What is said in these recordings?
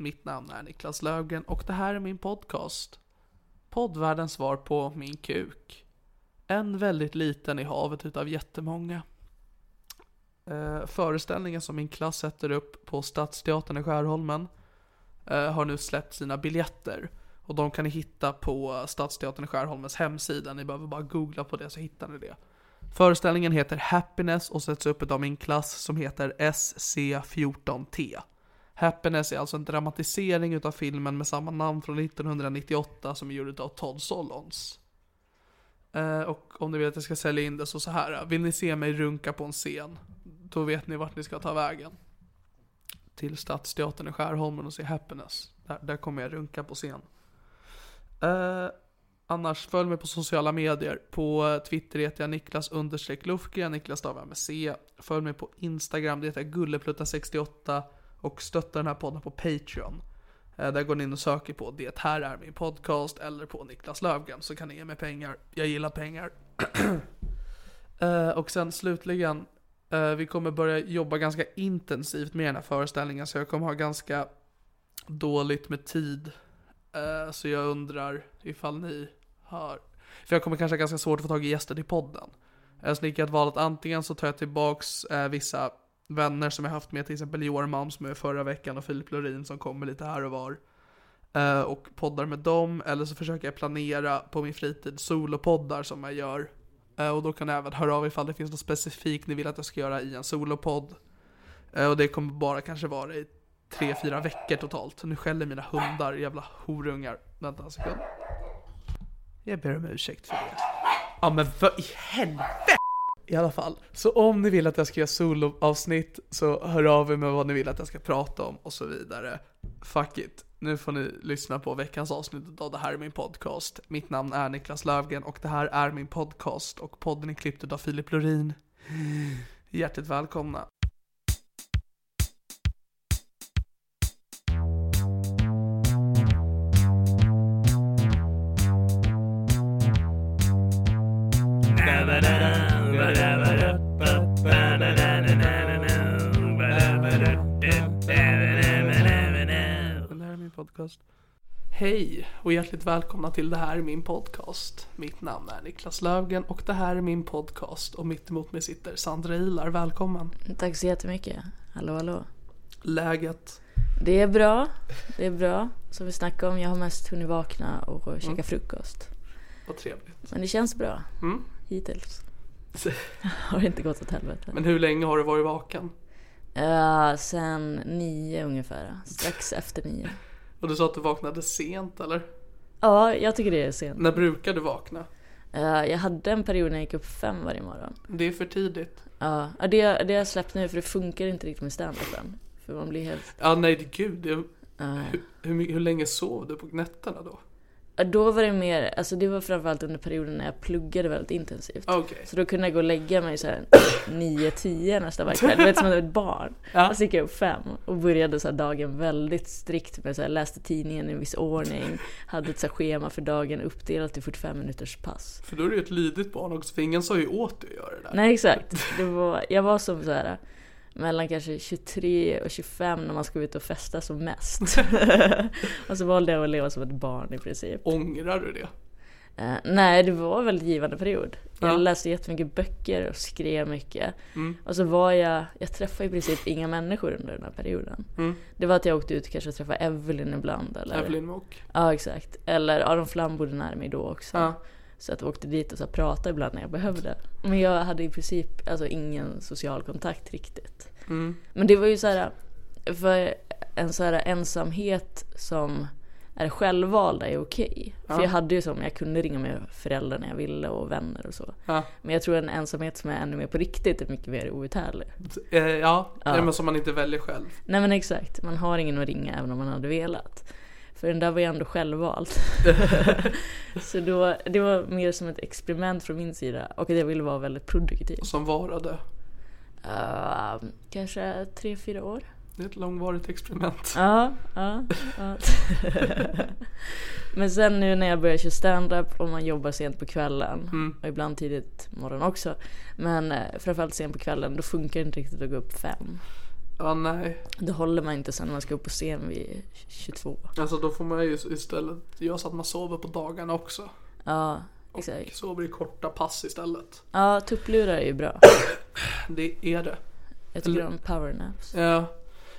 Mitt namn är Niklas Löfgren och det här är min podcast. Poddvärldens svar på min kuk. En väldigt liten i havet utav jättemånga. Eh, föreställningen som min klass sätter upp på Stadsteatern i Skärholmen eh, har nu släppt sina biljetter. Och de kan ni hitta på Stadsteatern i Skärholmens hemsida. Ni behöver bara googla på det så hittar ni det. Föreställningen heter Happiness och sätts upp av min klass som heter SC14T. Happiness är alltså en dramatisering utav filmen med samma namn från 1998 som är gjord av Todd Solons. Eh, och om ni vill att jag ska sälja in det så så här. Vill ni se mig runka på en scen? Då vet ni vart ni ska ta vägen. Till Stadsteatern i Skärholmen och se Happiness. Där, där kommer jag runka på scen. Eh, annars följ mig på sociala medier. På Twitter heter jag Niklas understreck Lufgren, Niklas stavar med C. Följ mig på Instagram, det heter Gulleplutta68 och stötta den här podden på Patreon. Eh, där går ni in och söker på Det här är min podcast eller på Niklas Löfgren så kan ni ge mig pengar. Jag gillar pengar. Eh, och sen slutligen, eh, vi kommer börja jobba ganska intensivt med den här föreställningen så jag kommer ha ganska dåligt med tid. Så jag undrar ifall ni har, för jag kommer kanske ha ganska svårt att få tag i gäster till podden. Så ni kan ha valt antingen så tar jag tillbaks vissa vänner som jag haft med, till exempel Johan Malm som är förra veckan och Filip Lorin som kommer lite här och var. Eh, och poddar med dem, eller så försöker jag planera på min fritid solopoddar som jag gör. Eh, och då kan jag även höra av ifall det finns något specifikt ni vill att jag ska göra i en solopodd. Eh, och det kommer bara kanske vara i tre, fyra veckor totalt. Nu skäller mina hundar, jävla horungar. Vänta en sekund. Jag ber om ursäkt för det. Ja men vad i helvete! I alla fall, så om ni vill att jag ska göra soloavsnitt så hör av er med vad ni vill att jag ska prata om och så vidare. Fuck it. Nu får ni lyssna på veckans avsnitt av Det här är min podcast. Mitt namn är Niklas Löfgren och det här är min podcast och podden är klippt av Filip Lorin. Hjärtligt välkomna. Hej och hjärtligt välkomna till Det här är min podcast. Mitt namn är Niklas Löfgren och det här är min podcast och mitt emot mig sitter Sandra Ilar. Välkommen. Tack så jättemycket. Hallå hallå. Läget? Det är bra. Det är bra. Som vi snackade om, jag har mest hunnit vakna och käka frukost. Vad trevligt. Men det känns bra. Mm. Hittills. Har det inte gått åt helvete. Men hur länge har du varit vaken? Uh, sen nio ungefär. Strax efter nio. Och du sa att du vaknade sent eller? Ja, jag tycker det är sent. När brukar du vakna? Uh, jag hade en period när jag gick upp fem varje morgon. Det är för tidigt. Ja, uh, det, det har jag släppt nu för det funkar inte riktigt med stand-upen. För man blir helt... Ja nej gud, det, Uh, hur, hur, hur länge sov du på nätterna då? Då var det mer, alltså det var framförallt under perioden när jag pluggade väldigt intensivt. Okej. Så då kunde jag gå och lägga mig såhär 9-10 nästan varje kväll. Du vet som ett barn. Ja. Och så gick jag upp fem och började så dagen väldigt strikt med så här, läste tidningen i en viss ordning. Hade ett så schema för dagen uppdelat i 45 minuters pass. För då är du ju ett lydigt barn också, för ingen sa ju åt dig att göra det där. Nej exakt. Det var, jag var som så här mellan kanske 23 och 25 när man ska ut och festa som mest. och så valde jag att leva som ett barn i princip. Ångrar du det? Eh, nej, det var en väldigt givande period. Jag Ja. läste jättemycket böcker och skrev mycket. Mm. Och så var jag, jag träffade i princip inga människor under den här perioden. Mm. Det var att jag åkte ut kanske och träffade Evelyn ibland. Eller, Evelyn Mock. Ja, exakt. Eller Aron Flam bodde nära mig då också. Ja. Så att jag åkte dit och så pratade ibland när jag behövde. Men jag hade i princip alltså, ingen social kontakt riktigt. Mm. Men det var ju så här, för en så här ensamhet som är självvalda är okej. För Ja. jag hade ju som, jag kunde ringa med föräldrar när jag ville och vänner och så. Ja. Men jag tror en ensamhet som är ännu mer på riktigt är mycket mer outhärdlig. Eh, ja, Ja. ja. men som man inte väljer själv. Nej men exakt, man har ingen att ringa även om man hade velat. För den där var ju ändå självvalt. så då, det var mer som ett experiment från min sida och att jag ville vara väldigt produktiv. Som varade. Uh, kanske tre, fyra år. Det är ett långvarigt experiment. Ja, ja, ja. Men sen nu när jag börjar köra stand-up och man jobbar sent på kvällen Mm. och ibland tidigt morgon också. Men eh, framförallt sent på kvällen då funkar det inte riktigt att gå upp fem. Ja, nej. Då håller man inte sen när man ska upp på scen vid 22. Alltså då får man ju istället göra så att man sover på dagarna också. Ja, Och exakt. sover i korta pass istället. Ja, tupplurar är ju bra. Det är det. Jag tycker om powernaps. Ja.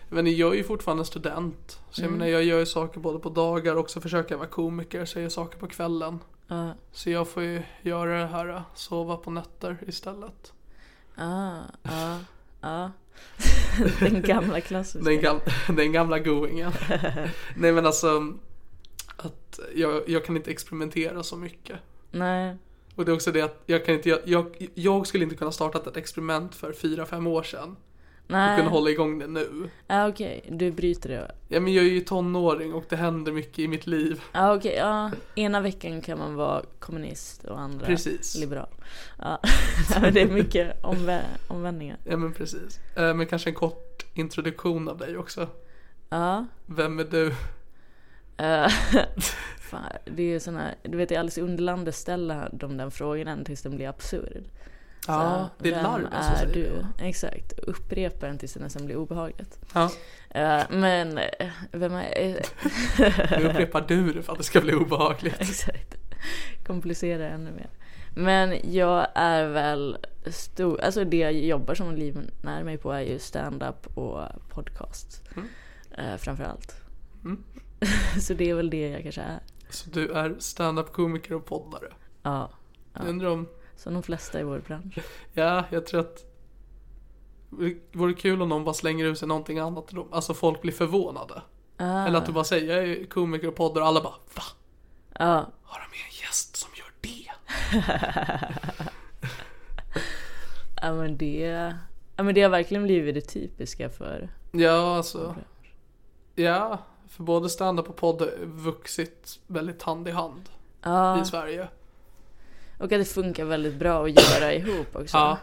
Men jag är ju fortfarande student. Så jag menar jag gör ju saker både på dagar och så försöker jag vara komiker så jag gör saker på kvällen. Ja, Så jag får ju göra det här, sova på nätter istället. ja, ja, ja. Den gamla klassiska. Den, gam den gamla goingen. Nej men alltså, att jag, jag kan inte experimentera så mycket. Nej, Och det är också det att jag kan inte, jag, jag, jag skulle inte kunna starta ett experiment för fyra fem år sedan. Och nej. kunna hålla igång det nu. Ja, okej. Du bryter det. Ja men jag är ju tonåring och det händer mycket i mitt liv. Ja, okej. Ja. Ena veckan kan man vara kommunist och andra Precis. liberal. Ja. Det är mycket omvä- omvändningar. Ja men precis. Eh, Men kanske en kort introduktion av dig också. Ja. Vem är du? Eh, fan, det är ju såna du vet i Alice i Underlandet ställer de den frågan tills den blir absurd. Ja, det är vem larven som är säger du? det. Exakt, upprepa den tills det nästan blir obehagligt. Ja, Eh, men, eh, vem är... eh, nu upprepar du det för att det ska bli obehagligt. Exakt. Komplicera ännu mer. Men jag är väl stor, alltså det jag jobbar som livnär mig på är ju stand-up och podcast. Eh, framförallt. Mm. Så det är väl det jag kanske är. Så du är stand-up komiker och poddare. Ja. Jag undrar om, Som de flesta i vår bransch. ja jag tror att det vore kul om någon bara slänger ut sig någonting annat. Alltså folk blir förvånade. Ah, Eller att du bara säger jag är komiker och poddare och alla bara va? Ja. Har de med en gäst som gör det? ja men det, ja men det har verkligen blivit det typiska för Ja alltså. Ja, för både stand-up och podd har vuxit väldigt hand i hand Ja, i Sverige. Och att det funkar väldigt bra att göra ihop också. Ja.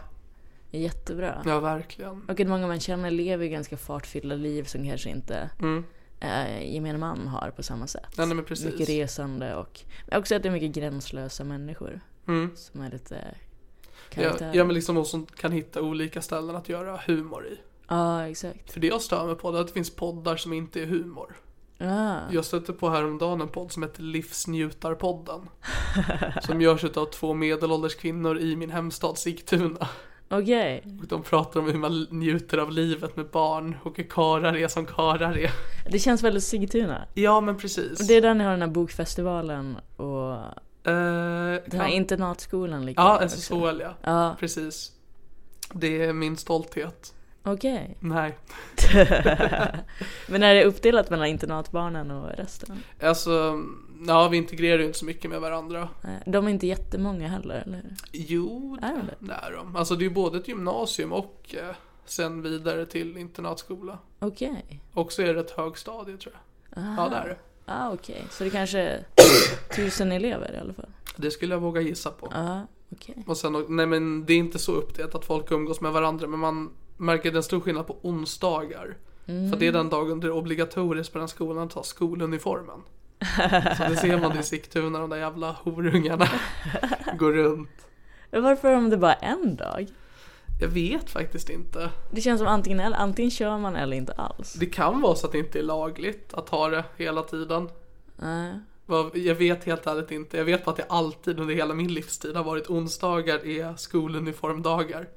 Jättebra. Ja, verkligen. Och att många man känner lever ganska fartfyllda liv som kanske inte Mm. eh, gemene man har på samma sätt. Ja, nej, men precis. Mycket resande och men också att det är mycket gränslösa människor Mm. som är lite Ja, karaktärer. ja, men liksom de som kan hitta olika ställen att göra humor i. Ja, exakt. För det jag stör mig på det är att det finns poddar som inte är humor. Ja, Jag stötte på häromdagen en podd som heter Livsnjutarpodden. som görs av två medelålders kvinnor i min hemstad Sigtuna. okej. Och de pratar om hur man njuter av livet med barn och hur karar är som karar är. Det känns väldigt Sigtuna. Ja men precis. Det är där ni har den här bokfestivalen och Eh, den här kan... internatskolan Ja, SSHL ja. Ja, Precis. Det är min stolthet. Okej. Nej. Men är det uppdelat mellan internatbarnen och resten? Alltså, ja vi integrerar ju inte så mycket med varandra. De är inte jättemånga heller, eller hur? Jo, Är de det? det är de. Alltså det är ju både ett gymnasium och eh, sen vidare till internatskola. Okej. Och så är det ett högstadie tror jag. Ja, det är det. Ah, okej. Så det kanske är tusen elever i alla fall? Det skulle jag våga gissa på. Ja, okej. Och sen, nej men det är inte så uppdelat att folk umgås med varandra men man märker en stor skillnad på onsdagar. För det är den dagen det är obligatoriskt på den skolan att ta skoluniformen. Så det ser man i Sigtuna, de där jävla horungarna går runt. Varför om det bara en dag? Jag vet faktiskt inte. Det känns som antingen eller, antingen kör man eller inte alls. Det kan vara så att det inte är lagligt att ha det hela tiden. Nej. Jag vet helt ärligt inte. Jag vet bara att det alltid under hela min livstid har varit onsdagar är skoluniformdagar.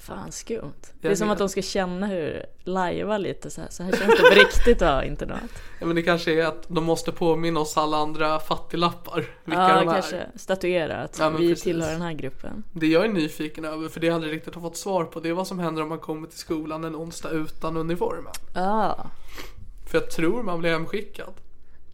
Fan skumt. Det Jag är som vet. att de ska känna hur, lajva lite så här. Så här känns det på riktigt att ha internat. Ja, men det kanske är att de måste påminna oss alla andra fattiglappar vilka Ja, de är. kanske statuera att Ja, vi precis. tillhör den här gruppen. Det jag är nyfiken över, för det jag aldrig riktigt har fått svar på, det är vad som händer om man kommer till skolan en onsdag utan uniformen. Ja, För jag tror man blir hemskickad.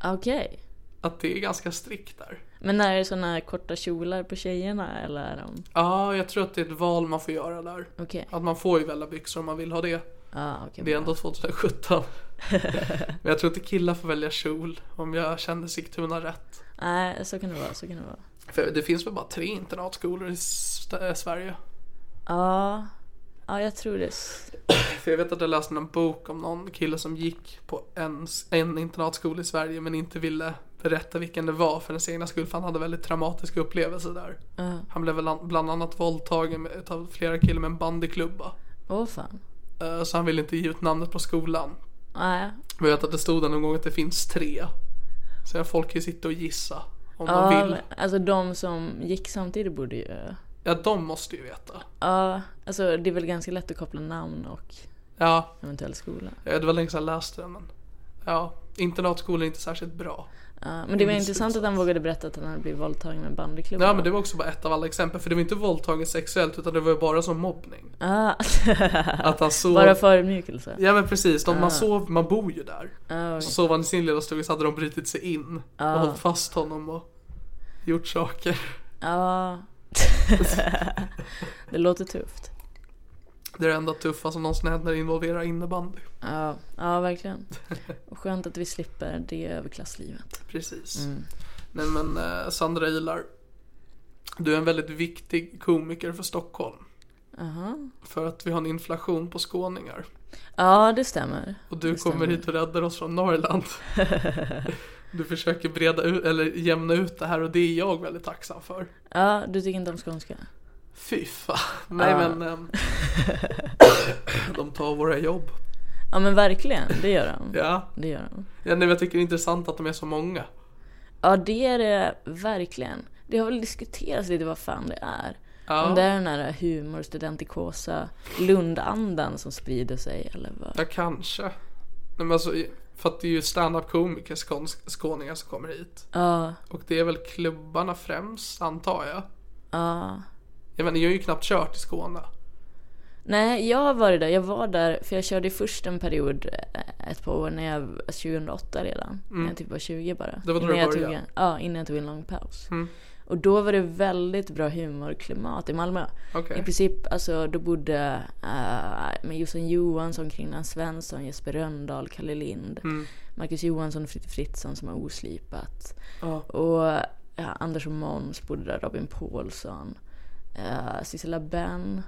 okej. Att det är ganska strikt där. Men är det såna här korta kjolar på tjejerna eller är de? Ja, jag tror att det är ett val man får göra där. Okej. Att man får ju välja byxor om man vill ha det. Ja, okej. Det är ändå 2017. Men jag tror inte killar får välja kjol om jag känner Sigtuna rätt. Nej, så kan det vara, så kan det vara. För det finns väl bara tre internatskolor i äh, Sverige. Ja, ja jag tror det. För jag vet att jag läste en bok om någon kille som gick på en, en internatskola i Sverige men inte ville berätta vilken det var för ens egna skull för han hade väldigt traumatiska upplevelser där. Han blev väl bland annat våldtagen av flera killar med en bandyklubba. Åh fan. Eh, Så han ville inte ge ut namnet på skolan. Nej. Men jag vet att det stod där någon gång att det finns tre. Så folk kan ju sitta och gissa om de Ja, vill. alltså de som gick samtidigt borde ju... Ja, de måste ju veta. Ja, alltså det är väl ganska lätt att koppla namn och Ja, eventuell skola. eh, det var länge sedan jag läste det men. Ja, internatskolan är inte särskilt bra. Men det var intressant att han vågade berätta att han hade blivit våldtagen med en bandyklubba. Ja men det var också bara ett av alla exempel för det var inte våldtagen sexuellt utan det var ju bara som mobbning. Ah, Att han sov... bara förödmjukelse. Ja men precis, de, man sov, man bor ju där. Ja, Så sov han i sin lilla stuga så hade de brutit sig in och hållit fast honom och gjort saker. Ja. det låter tufft. Det är det enda tuffa som någonsin hänt när det involverar innebandy. Ja, ja verkligen. Och skönt att vi slipper det överklasslivet. Precis. Mm. Nej men eh, Sandra Ilar. Du är en väldigt viktig komiker för Stockholm. Aha. För att vi har en inflation på skåningar. Ja, det stämmer. Och du Det kommer stämmer. hit och räddar oss från Norrland. Du försöker breda ut, eller jämna ut det här och det är jag väldigt tacksam för. Ja, du tycker inte om skånska? Fy fan. Nej Ja. men. ehm, de tar våra jobb. Ja men verkligen, det gör de. Ja. Det gör de. ja nej, jag tycker det är intressant att de är så många. Ja det är det verkligen. Det har väl diskuterats lite vad fan det är. Ja. Om det är den här humor, studentikosa, Lundandan som sprider sig eller vad? Ja kanske. Nej, men alltså, för att det är ju stand-up komiker skåns- skåningar som kommer hit. Ja, Och det är väl klubbarna främst antar jag. ja. Jag vet inte, jag har ju knappt kört i Skåne. Nej, jag har varit där. Jag var där, för jag körde först en period, eh, ett par år, när jag, 2008 redan. När jag typ var 20 bara. Mm. Det var då innan du jag tog började? en, Ja, innan jag tog en lång paus. Mm. Och då var det väldigt bra humorklimat i Malmö. Okej. I princip, alltså då bodde uh, med Jossan Johansson, Kringlan Svensson, Jesper Röndahl, Kalle Lind, Mm. Marcus Johansson och Fritte Fritzson som har oslipat. Ja. Och ja, Anders och Måns bodde där, Robin Paulsson. Uh, Sissela Benn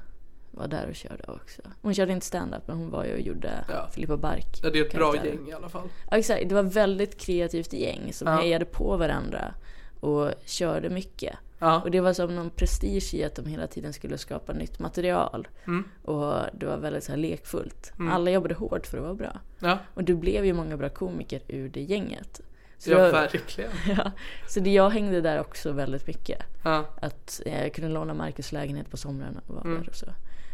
var där och körde också. Hon körde inte stand-up men hon var ju och gjorde Ja. Filippa Bark. Ja, det är ett bra gäng i alla fall. Ja, exakt. Det var väldigt kreativt gäng som Ja. hejade på varandra och körde mycket. Ja. Och det var som någon prestige i att de hela tiden skulle skapa nytt material. Mm. Och det var väldigt så här lekfullt. Alla jobbade hårt för att vara bra. Ja, Och det blev ju många bra komiker ur det gänget. Så, ja var, verkligen. ja, så det, jag hängde där också väldigt mycket. Ja. Att eh, jag kunde låna Marcus lägenhet på somrarna och vara Mm. där och så.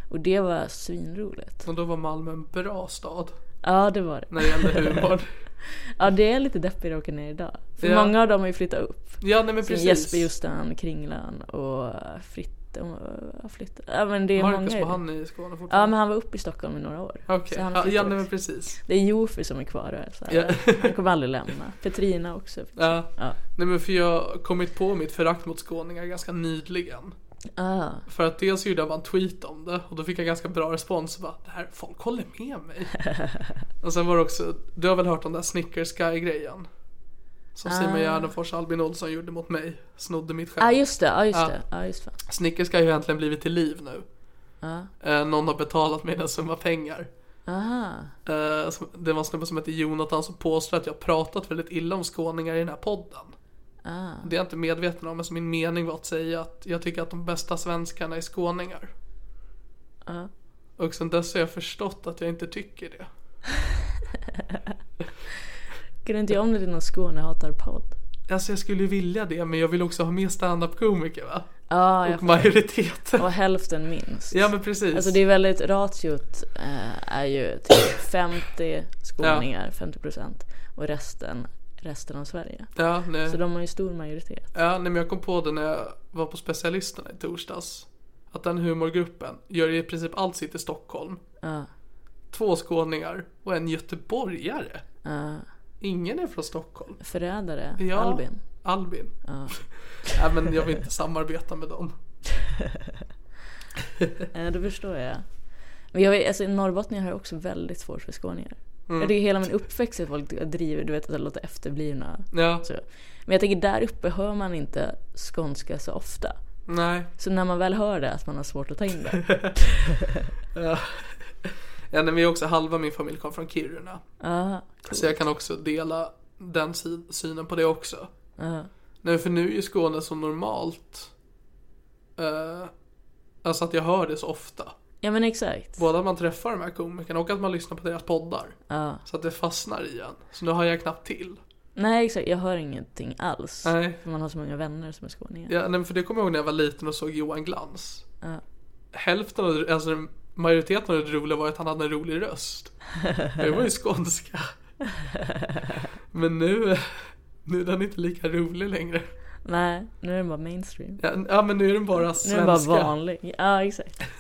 Och det var svinroligt. Och då var Malmö en bra stad Ja, det var det. när det gällde humor. Ja, det är lite deppigt att åka ner idag. För Ja. många av dem har ju flyttat upp. Ja, nej men precis. Jesper Justan, Kringlan och Fritte har flyttat. Ja men det är Marcus, många. var han i Skåne Ja fortfarande? men han var uppe i Stockholm i några år. Okej, han ja, ja men precis. Det är Jofi som är kvar. Så här. Ja. Han kommer aldrig lämna. Petrina också. Ja. Ja. Nej men för jag har kommit på mitt förakt mot skåningar ganska nyligen. Ah. För att dels gjorde jag bara en tweet om det och då fick jag ganska bra respons. Bara, det här, folk håller med mig. och sen var det också, du har väl hört om den där Snickers Sky grejen? Som Simon Gärdenfors och Albin Olsson gjorde mot mig. Snodde mitt Ja ah, skämt. just det, ja just Ja. det. Ja just det. Snickers ska ju äntligen blivit till liv nu. Ja. Eh, någon har betalat mig en summa pengar. Aha. Eh, som- det var en snubbe som heter Jonathan som påstår att jag har pratat väldigt illa om skåningar i den här podden. Ah. Det är jag inte medveten om, men min mening var att säga att jag tycker att de bästa svenskarna är skåningar. Ja. Och sen dess har jag förstått att jag inte tycker det. Kan inte göra om det till någon Skånehatarpodd? Alltså jag skulle vilja det, men jag vill också ha med stand-up komiker va? Ja, jag Och majoriteten. Och hälften minst. Ja men precis. Alltså det är väldigt, ratiot eh, är ju typ 50 skåningar, 50 procent. Och resten, resten av Sverige. Ja, nej. Så de har ju stor majoritet. Ja, nej, men jag kom på det när jag var på specialisterna i torsdags. Att den humorgruppen gör i princip allt sitt i Stockholm. Ja. Två skåningar och en göteborgare. Ja. Ingen är från Stockholm. Förrädare, Ja, Albin. Albin. Ja. Nej men jag vill inte samarbeta med dem. Ja, det förstår jag. Men jag alltså norrbottningar har ju också väldigt svårt för skåningar. Mm. Jag tycker hela min uppväxt är att folk driver, du vet att det låter efterblivna. Ja, Så. Men jag tänker där uppe hör man inte skånska så ofta. nej. Så när man väl hör det, att man har svårt att ta in det. Ja. Ja, men jag också halva min familj kom från Kiruna. Ja, Så jag kan också dela den sy- synen på det också. ja, Nej för nu är ju Skåne så normalt. Uh, alltså att jag hör det så ofta. ja men exakt. Både att man träffar de här komikerna och att man lyssnar på deras poddar. Ja. Så att det fastnar i en. Så nu har jag knappt till. Nej exakt, jag hör ingenting alls. Nej. För man har så många vänner som är skåningar. Ja, nej, för det kommer jag ihåg när jag var liten och såg Johan Glans. Ja. Hälften av alltså majoriteten av det roliga var att han hade en rolig röst. Det var ju skånska. Men nu, nu är den inte lika rolig längre. Nej, nu är den bara mainstream. Ja, ja men nu är den bara Nu är svenska. den bara vanlig. Ja exakt.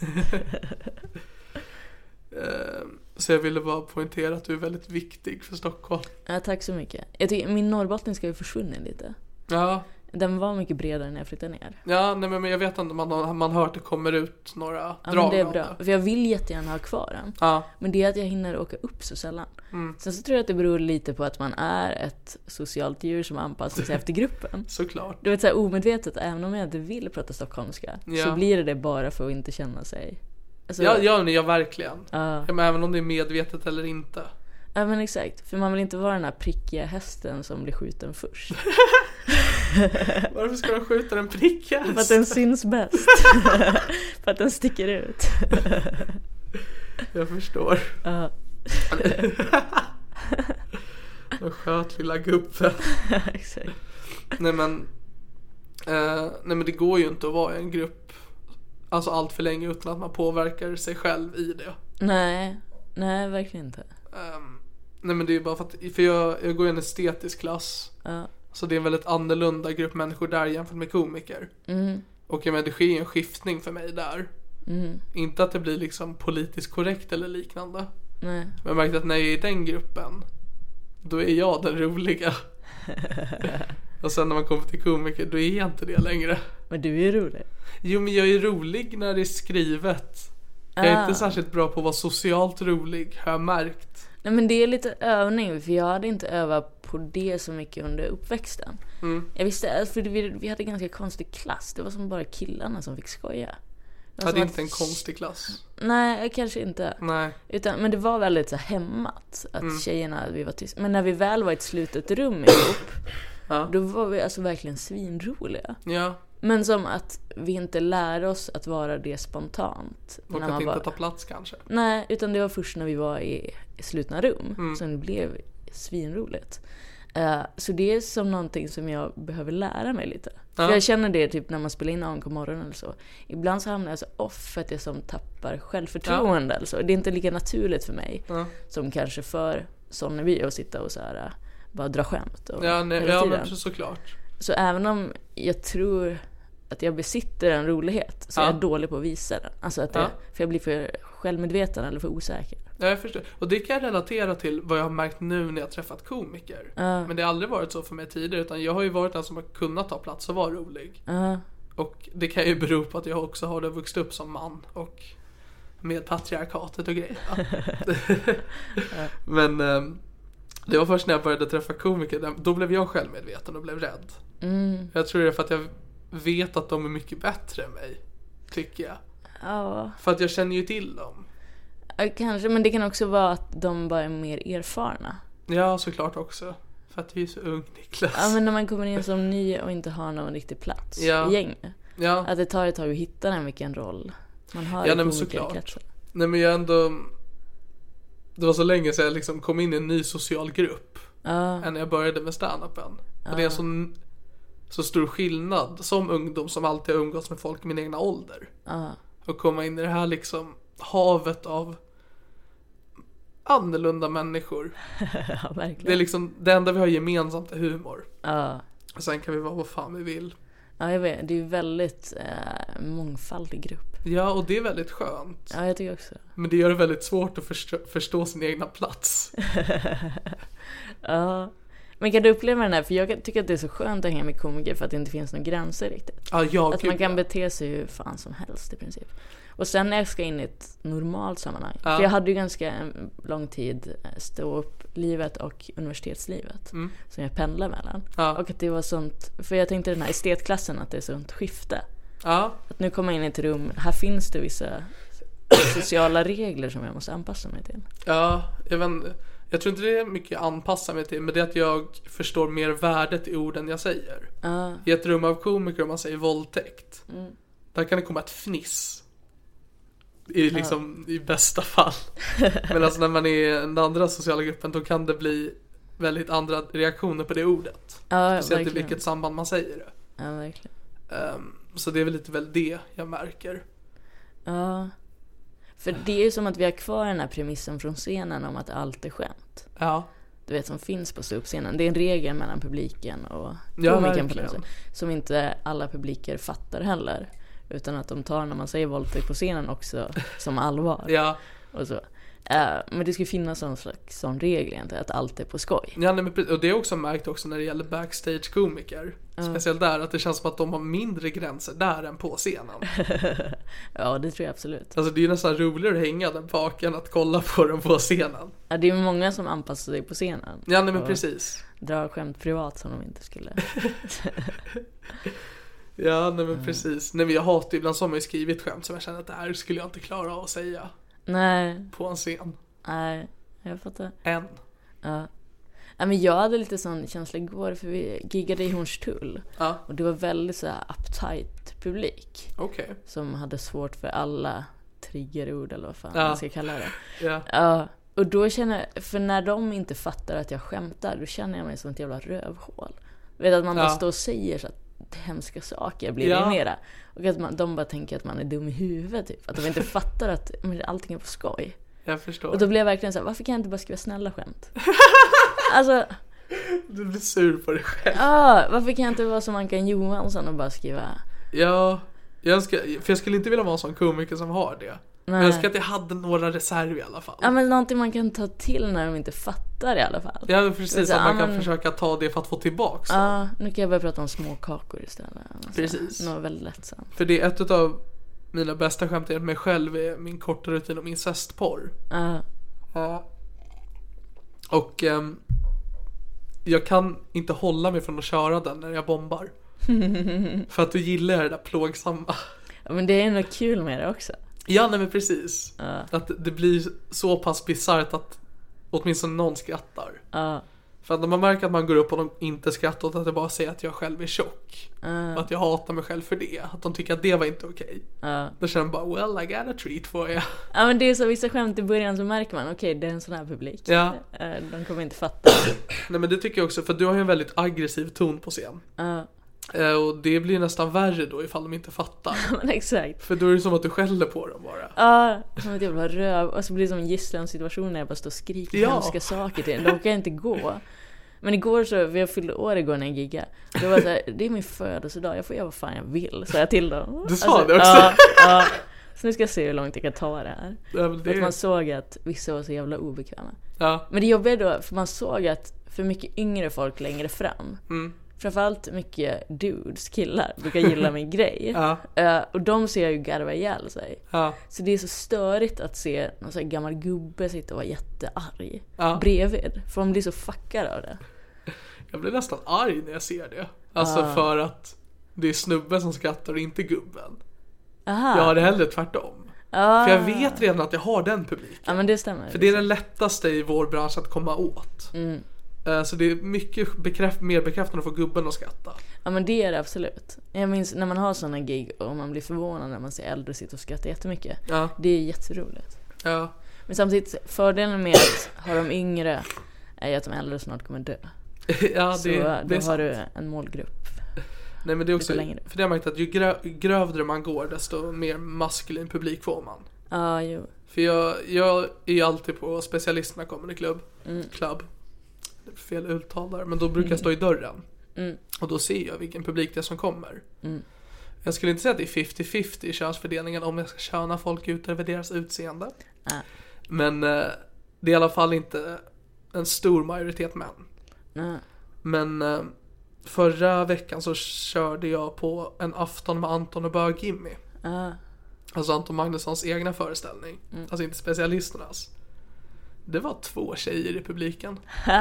Eh, Så jag ville bara poängtera att du är väldigt viktig för Stockholm. Ja, tack så mycket. Jag tycker min norrbottniska har ju försvunnit lite. Ja, Den var mycket bredare när jag flyttade ner. ja nej, men jag vet inte, man man hört att det kommer ut några Ja, men drag det är bra. För jag vill jättegärna ha kvar den. Ja, Men det är att jag hinner åka upp så sällan. Mm. Sen så tror jag att det beror lite på att man är ett socialt djur som anpassar sig efter gruppen. såklart. Du vet såhär omedvetet, även om jag inte vill prata stockholmska, Ja. så blir det det bara för att inte känna sig... Alltså, Ja, ja, ja verkligen. Ja, men även om det är medvetet eller inte. ja men exakt, för man vill inte vara den här prickiga hästen som blir skjuten först. Varför ska de skjuta en pricka? För att den syns bäst. för att den sticker ut. Jag förstår. Ja, De sköt lilla gubben. exakt. Nej men, eh, nej men det går ju inte att vara i en grupp Alltså allt för länge utan att man påverkar sig själv i det. Nej, nej verkligen inte. Ehm, nej men det är ju bara för att, för jag, jag går i en estetisk klass. Ja. Så det är en väldigt annorlunda grupp människor där jämfört med komiker. Mm, Och jag menar, det sker en skiftning för mig där. mm, Inte att det blir liksom politiskt korrekt eller liknande. nej. Men jag märkte att när jag är i den gruppen, då är jag den roliga. Och sen när man kommer till komiker, då är jag inte det längre. Men du är ju rolig. Jo men jag är rolig när det är skrivet. Jag är Ah. inte särskilt bra på att vara socialt rolig, har jag märkt. Nej men det är lite övning, för jag hade inte övat på det så mycket under uppväxten. Mm. Jag visste, för vi, vi hade ganska konstig klass. Det var som bara killarna som fick skoja. Var hade inte en konstig klass. Nej, kanske inte. Nej. Utan, men det var väldigt så här hämmat. Att Mm. tjejerna, vi var tysta. Men när vi väl var i ett slutet rum ihop. Ja. Då var vi alltså verkligen svinroliga. Ja, Men som att vi inte lär oss att vara det spontant. och när att man inte var... ta plats kanske. Nej, utan det var först när vi var i i slutna rum Mm. som det blev svinroligt. Eh, så det är som någonting som jag behöver lära mig lite. Ja. För jag känner det typ när man spelar in AMK morgon eller så. Ibland så hamnar jag så off för att jag som tappar självförtroende eller så. Det är inte lika naturligt för mig Ja. som kanske för Sonneby att sitta och så här äh, bara dra skämt och Ja, nej, ja men så- såklart. Så även om jag tror att jag besitter en rolighet så är Ja. jag dålig på att visa den. Alltså att Ja. jag, för jag blir för självmedveten eller för osäker. Ja, jag förstår. Och det kan jag relatera till vad jag har märkt nu när jag har träffat komiker. Ja. Men det har aldrig varit så för mig tidigare utan jag har ju varit den som har kunnat ta plats och vara rolig. Ja. Och det kan ju bero på att jag också har vuxit upp som man och med patriarkatet och grejer. Men ehm, Det var först när jag började träffa komiker, då blev jag självmedveten och blev rädd. Mm. Jag tror det är för att jag vet att de är mycket bättre än mig. Tycker jag. Ja, För att jag känner ju till dem. ja, kanske. Men det kan också vara att de bara är mer erfarna. Ja, såklart också. För att du är så ung Niklas. Ja, men när man kommer in som ny och inte har någon riktig plats Ja. i gänget. Ja, Att det tar ett tag att hitta den vilken roll man har Ja, i nej, men komikerkretsen. nej men jag ändå... Det var så länge sedan jag liksom kom in i en ny social grupp. Ja, än när jag började med standupen. Och det är en sån, så stor skillnad som ungdom som alltid har umgåtts med folk i min egna ålder. ja, Och komma in i det här liksom havet av annorlunda människor. ja, verkligen. Det är liksom det enda vi har gemensamt är humor. Och sen kan vi vara vad fan vi vill. ja, jag vet. Det är ju väldigt eh, mångfaldig grupp. Ja, och det är väldigt skönt. Ja, jag tycker också. Men det gör det väldigt svårt att förstå, förstå sin egna plats. Ja. Men kan du uppleva den här, för jag tycker att det är så skönt att hänga med komiker för att det inte finns några gränser riktigt. Ja, jag Att man kan ja. bete sig hur fan som helst i princip. Och sen när jag ska in i ett normalt sammanhang. Ja. För jag hade ju ganska en lång tid eh, stå upp livet och universitetslivet. Som jag pendlar mellan. Mm. Ja. Och att det var sånt, för jag tänkte den här estetklassen att det är sånt skifte. Ja, Att nu kommer jag in i ett rum, här finns det vissa sociala regler som jag måste anpassa mig till. ja, jag vet. Jag tror inte det är mycket jag anpassar mig till, men det är att jag förstår mer värdet i orden jag säger. Ja, I ett rum av komiker om man säger våldtäkt. Mm. Där kan det komma ett fniss. I, liksom, i bästa fall. Men alltså när man är i den andra sociala gruppen då kan det bli väldigt andra reaktioner på det ordet. ja Speciellt i vilket samband man säger det. Ja, verkligen. Ehm, så det är väl lite väl det jag märker. Ja. För det är ju som att vi har kvar den här premissen från scenen om att allt är skämt. Ja, Du vet som finns på ståuppscenen. Det är en regel mellan publiken och Ja, komikern sätt. Som inte alla publiker fattar heller. Utan att de tar när man säger våldtäkt på scenen också som allvar. ja. Och så. Eh, men det ska finnas någon slags sån regel egentligen, att allt är på skoj. ja nej, men, och det är också märkt också när det gäller backstage-komiker. Speciellt där, att det känns som att de har mindre gränser där än på scenen. Ja, det tror jag absolut. Alltså det är ju nästan roligare att hänga där bak än att kolla på dem på scenen. Ja, det är många som anpassar sig på scenen. Ja nej men precis. Drar skämt privat som de inte skulle. Ja nej men precis. Nej men jag hatar ju, ibland så har man ju skrivit skämt som jag känner att det här skulle jag inte klara av att säga Nej, på en scen. nej, jag fattar. Än. Ja. ja men jag hade lite sån känsla igår för vi giggade i Hornstull. Ja, Och det var väldigt så här uptight publik. okej. Som hade svårt för alla triggerord eller vad fan Ja. man ska kalla det. Ja. Ja, och då känner jag, för när de inte fattar att jag skämtar, då känner jag mig som ett jävla rövhål. Vet att man bara Ja. står och säger så att hemska saker, blir Ja. irriterad. Och att man, de bara tänker att man är dum i huvudet typ. Att de inte fattar att men, allting är på skoj. Jag förstår. Och då blir jag verkligen så här, varför kan jag inte bara skriva snälla skämt? alltså, Du blir sur på dig själv. ah, varför kan jag inte vara som Ankan Johansson och bara skriva Ja, jag önskar, för jag skulle inte vilja vara en sån komiker som har det. Men jag Nej. önskar att jag hade några reserv i alla fall. Ja men någonting man kan ta till när de inte fattar i alla fall. Ja men precis, Så, att man kan men- försöka ta det för att få tillbaks. Ja, nu kan jag börja prata om småkakor istället. Alltså, Precis. Något väldigt lättsamt. För det är ett av mina bästa skämt enligt mig själv är min korta rutin om incestporr. Ja, Ja. Och ehm, jag kan inte hålla mig från att köra den när jag bombar. För att du gillar det där plågsamma. Ja, men det är nog kul med det också. Ja, nej men precis. Att det blir så pass bisarrt att åtminstone någon skrattar. Ja, För att när man märker att man går upp och de inte skrattar åt att jag bara säger att jag själv är tjock. Och att jag hatar mig själv för det. Att de tycker att det var inte okej. ja. Då känner de bara well I got a treat for you. ja men det är så vissa skämt i början så märker man okej det är en sån här publik. Ja. Eh, De kommer inte fatta. Nej men det tycker jag också för du har ju en väldigt aggressiv ton på scen. Eh, Och det blir nästan värre då ifall de inte fattar. exakt. För då är det som att du skäller på dem bara. Ja, som ett jävla röv. Och så blir det som en gisslansituation när jag bara står och skriker Ja. hemska saker till en. Då kan jag inte gå. Men igår så, vi fyllde år igår när jag giggade. Då var det så här, det är min födelsedag, jag får göra vad fan jag vill, sa jag till dem. Du sa det också? Ja, ja. Så nu ska jag se hur långt jag kan ta det här. Ja, men För att det, man såg att vissa var så jävla obekväma. ja, Men det jobbiga då, för man såg att för mycket yngre folk längre fram, Mm. Framförallt mycket dudes, killar, brukar gilla min grej. Ja. Eh, och de ser jag ju garva ihjäl sig. Ja. Så det är så störigt att se någon sån här gammal gubbe sitta och vara jättearg Ja. bredvid. För man blir så fuckad av det. Jag blir nästan arg när jag ser det. Alltså för att det är snubben som skrattar och inte gubben. Aha. Jag har det hellre tvärtom. ah. För jag vet redan att jag har den publiken. Ja men det stämmer. För det är den lättaste i vår bransch att komma åt. Mm. Eh, Så det är mycket bekräft- mer bekräftande att få gubben att skratta. Ja men det är det absolut. Jag minns när man har såna gig och man blir förvånad när man ser äldre sitta och skratta jättemycket. Ja, Det är jätteroligt. ja, Men samtidigt, fördelen med att ha de yngre är ju att de äldre snart kommer dö. ja Så det, då det är har sant. du en målgrupp. Nej men det är också, för det har jag märkt att ju grö, grövre man går desto mer maskulin publik får man. Ja, jo. För jag, jag är ju alltid på specialisterna comedy club, Mm. club. Fel uttal där, men då brukar jag stå i dörren. Mm. Och då ser jag vilken publik det är som kommer. Mm. Jag skulle inte säga att det är 50-50 i könsfördelningen om jag ska köna folk ut över deras utseende. Nej. Men eh, det är i alla fall inte en stor majoritet män. Nej. Men eh, förra veckan så körde jag på en afton med Anton och Bög-Jimmy. Ja. Alltså Anton Magnussons egna föreställning. Mm. Alltså inte specialisternas. Det var två tjejer i publiken.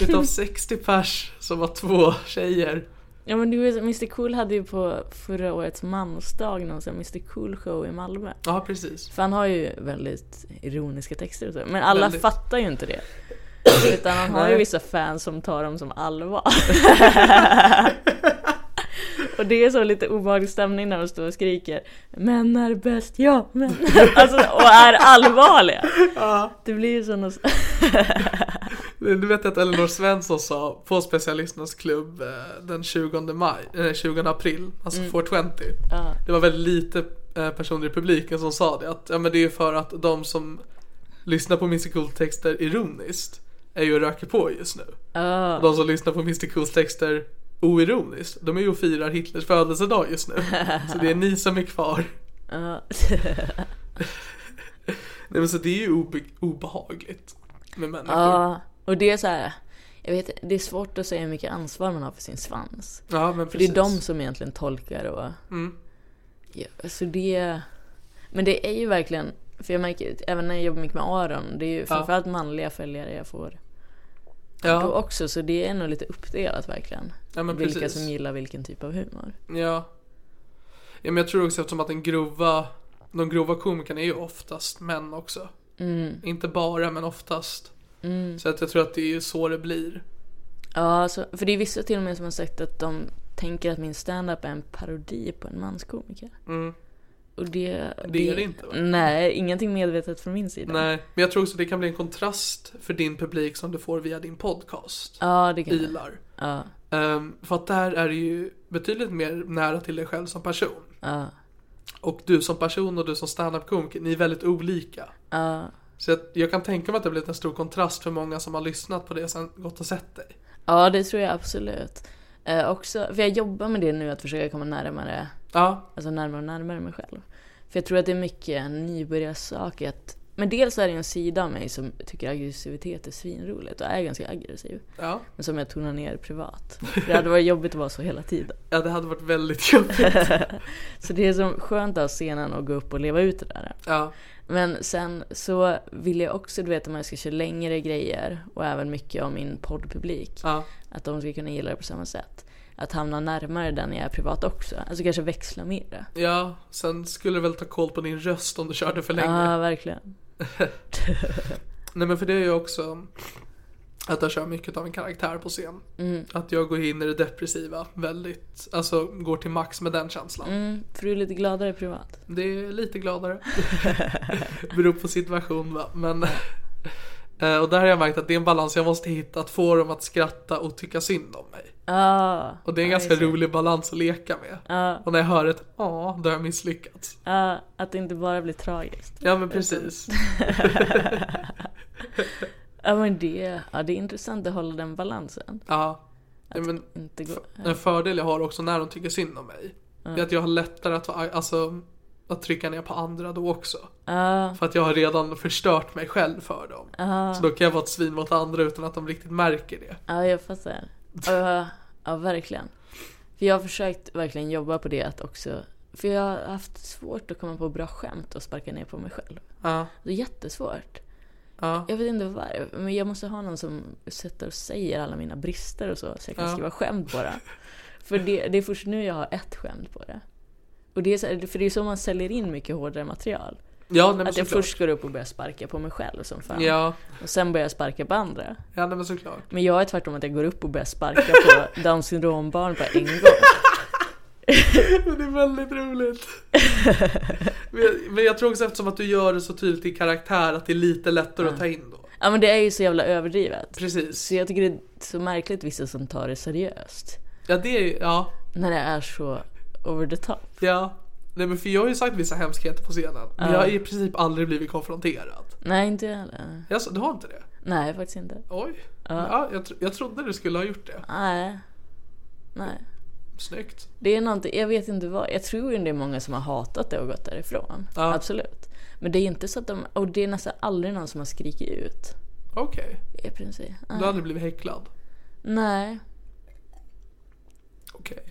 Utav 60 pers så var två tjejer. Ja men du vet, Mr Cool hade ju på förra årets mansdag någon sån Mr Cool show i Malmö. Ja precis. För han har ju väldigt ironiska texter och så. Men alla Väldigt. fattar ju inte det. Utan han har ju vissa fans som tar dem som allvar. och det är så lite obehaglig stämning när de står och skriker Män är bäst, ja men. Alltså, och är allvarliga. Det blir ju såna... Du vet att Elinor Svensson sa på specialisternas klubb eh, den 20 maj, eh, 20 april, alltså 420. Mm. Ja. Det var väldigt lite eh, personer i publiken som sa det. Att ja, men det är för att de som lyssnar på Mr Cools texter ironiskt är ju och röker på just nu. Ja. Och de som lyssnar på Mr Cools texter oironiskt, de är ju och firar Hitlers födelsedag just nu. Så det är ni som är kvar. Nej men så det är ju obe- obehagligt med människor. ja. Och det är så här. Jag vet det är svårt att säga hur mycket ansvar man har för sin svans. Ja men För det är de som egentligen tolkar och... Mm. Ja, så det... Men det är ju verkligen... För jag märker, även när jag jobbar mycket med Aron, det är ju framförallt manliga följare jag får då Ja, också. Så det är nog lite uppdelat verkligen. ja vilka precis. som gillar vilken typ av humor. Ja. Ja men jag tror också eftersom att den grova, de grova komikerna är ju oftast män också. Mm. Inte bara men oftast. Så att jag tror att det är ju så det blir. Ja, så, för det är vissa till och med som har sagt att de tänker att min stand-up är en parodi på en manskomiker. Mm. Och det... Det är det inte, va? Nej, ingenting medvetet från min sida. Nej, men jag tror också att det kan bli en kontrast för din publik som du får via din podcast. Ja, det kan det. Ilar. Ja, Ehm, för att där är det ju betydligt mer nära till dig själv som person. ja, Och du som person och du som standup-komiker, ni är väldigt olika. ja. Så jag, jag kan tänka mig att det har blivit en stor kontrast för många som har lyssnat på det och sen gått och sett dig. Ja, det tror jag absolut. Eh, också, för jag jobbar med det nu, att försöka komma närmare, Ja, alltså närmare och närmare mig själv. För jag tror att det är mycket nybörjarsak att men dels är det en sida av mig som tycker aggressivitet är svinroligt och är ganska aggressiv. ja. Men som jag tonar ner privat. För det hade varit jobbigt att vara så hela tiden. Ja, det hade varit väldigt jobbigt. Så det är så skönt att ha scenen och gå upp och leva ut det där. Ja, Men sen så vill jag också, du vet om jag ska köra längre grejer och även mycket av min poddpublik. ja, Att de ska kunna gilla det på samma sätt. Att hamna närmare den jag är privat också. Alltså kanske växla mera. ja. Sen skulle du väl ta koll på din röst om du körde för länge. Ja, verkligen. Nej men för det är ju också att jag kör mycket av en karaktär på scen. Mm. Att jag går in i det depressiva väldigt, alltså går till max med den känslan. Mm, för du är lite gladare privat. Det är lite gladare. Beror på situation va. Men, eh, och där har jag märkt att det är en balans jag måste hitta. Att få dem att skratta och tycka synd om mig. Ja. Och det är en ganska rolig balans att leka med. Ja, Och när jag hör ett ja, då har jag misslyckats. ja, att det inte bara blir tragiskt. Ja men precis. Ja men det, ja, det är intressant att hålla den balansen. Ja. ja men, Inte gå, en fördel jag har också när de tycker synd om mig. är att jag har lättare att, alltså, att trycka ner på andra då också. Ja, För att jag har redan förstört mig själv för dem. ja, Så då kan jag vara ett svin mot andra utan att de riktigt märker det. ja jag fattar. Ja, ja, verkligen. För jag har försökt verkligen jobba på det att också, för jag har haft svårt att komma på bra skämt och sparka ner på mig själv. Ja, Det är jättesvårt. Ja, Jag vet inte varför, men jag måste ha någon som sätter och säger alla mina brister och så, så jag kan Ja. skriva skämt på det. För det, det är först nu jag har ett skämt på det. Och det är så, för det är så man säljer in mycket hårdare material. ja nej, Att jag först går upp och börjar sparka på mig själv som fan. Ja, Och sen börjar jag sparka på andra. ja nej, men såklart. Men jag är tvärtom att jag går upp och börjar sparka på Downs syndrombarn på en gång. Men det är väldigt roligt. men, jag, men jag tror också eftersom att du gör det så tydligt i karaktär att det är lite lättare att ta in då. Ja men det är ju så jävla överdrivet. Precis. Så jag tycker det är så märkligt vissa som tar det seriöst. Ja, det är ja, När det är så over the top. ja. Nej men för jag har ju sagt vissa hemskheter på scenen. Men Ja. jag har i princip aldrig blivit konfronterad. Nej inte jag heller. Alltså, du har inte det? Nej faktiskt inte. Oj. Ja, jag, tro- jag trodde du skulle ha gjort det. Nej. Nej. Snyggt. Det är någonting, jag vet inte vad, jag tror ju det är många som har hatat det och gått därifrån. Ja. Absolut. Men det är inte så att de, och det är nästan aldrig någon som har skrikit ut. Okej. I princip. Du har aldrig blivit häcklad? Nej. Okej.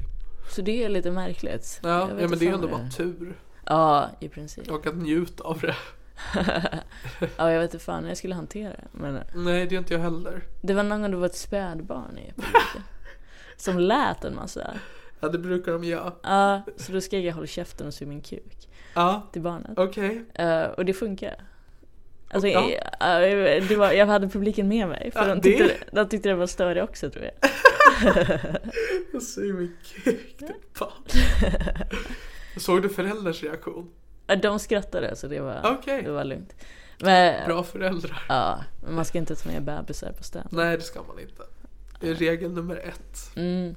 Så det är lite märkligt. Ja, ja men det är ju ändå bara tur. Ja, i princip. Och att njuta av det. Ja, jag vet inte fan hur jag skulle hantera det. Men Nej, det är inte jag heller. det var någon gång det var ett spädbarn i publiken. Som lät en massa. Ja, det brukar de göra. Ja, så då skrek jag håll käften och sug min kuk Ja, till barnet. okej. Eh, och det funkar. Alltså, Ja. eh, det var, jag hade publiken med mig. För Ja, de, det- tyckte, de tyckte det var större också tror jag. Jag ser min kuk till barn. Såg du föräldrars reaktion? De skrattade så det var, Okej. det var lugnt. Men, Bra föräldrar. ja, men man ska inte ta med bebisar på stand. Nej, det ska man inte. Regel nummer ett. Mm.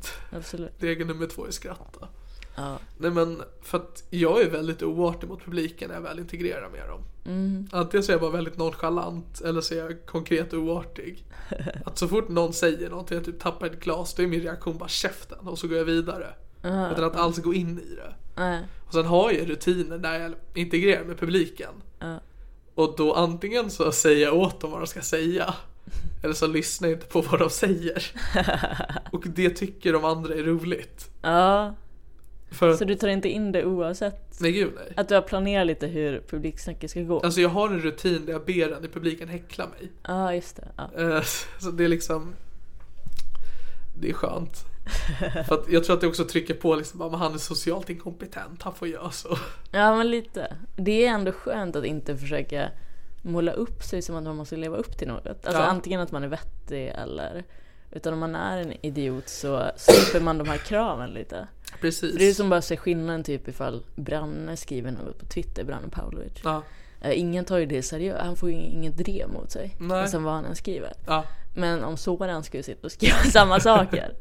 Regel nummer två är skratta. Ja. Nej men, för att jag är väldigt oartig mot publiken när jag väl integrerar med dem. Mm. Antingen så är jag bara väldigt nonchalant eller så är jag konkret oartig. Att så fort någon säger någonting, jag typ tappar ett glas, då är min reaktion bara käften och så går jag vidare. Utan att alls gå in i det. Nej. Och sen har jag rutiner när jag integrerar med publiken. Ja. Och då antingen så säger jag åt dem vad de ska säga. Eller så lyssnar jag inte på vad de säger. Och det tycker de andra är roligt. Ja, För så du tar inte in det oavsett? nej gud nej. Att du har planerat lite hur publiksnacket ska gå? Alltså jag har en rutin där jag ber den i publiken häckla mig. Ja, just det. Ja. Eh, Så det är liksom Det är skönt. För att jag tror att det också trycker på liksom, att han är socialt inkompetent, han får göra så. ja, men lite. Det är ändå skönt att inte försöka måla upp sig som att man måste leva upp till något. Alltså Ja. antingen att man är vettig eller utan om man är en idiot så slipper man de här kraven lite. Precis. För det är som bara att se skillnaden typ ifall Branne skriver något på Twitter, Branne Pavlovic. Ja, Eh, Ingen tar ju det seriöst, han får ju inget drev mot sig. Nej. Sen vad han än skriver. ja, Men om Soran skulle sitta och skriva samma saker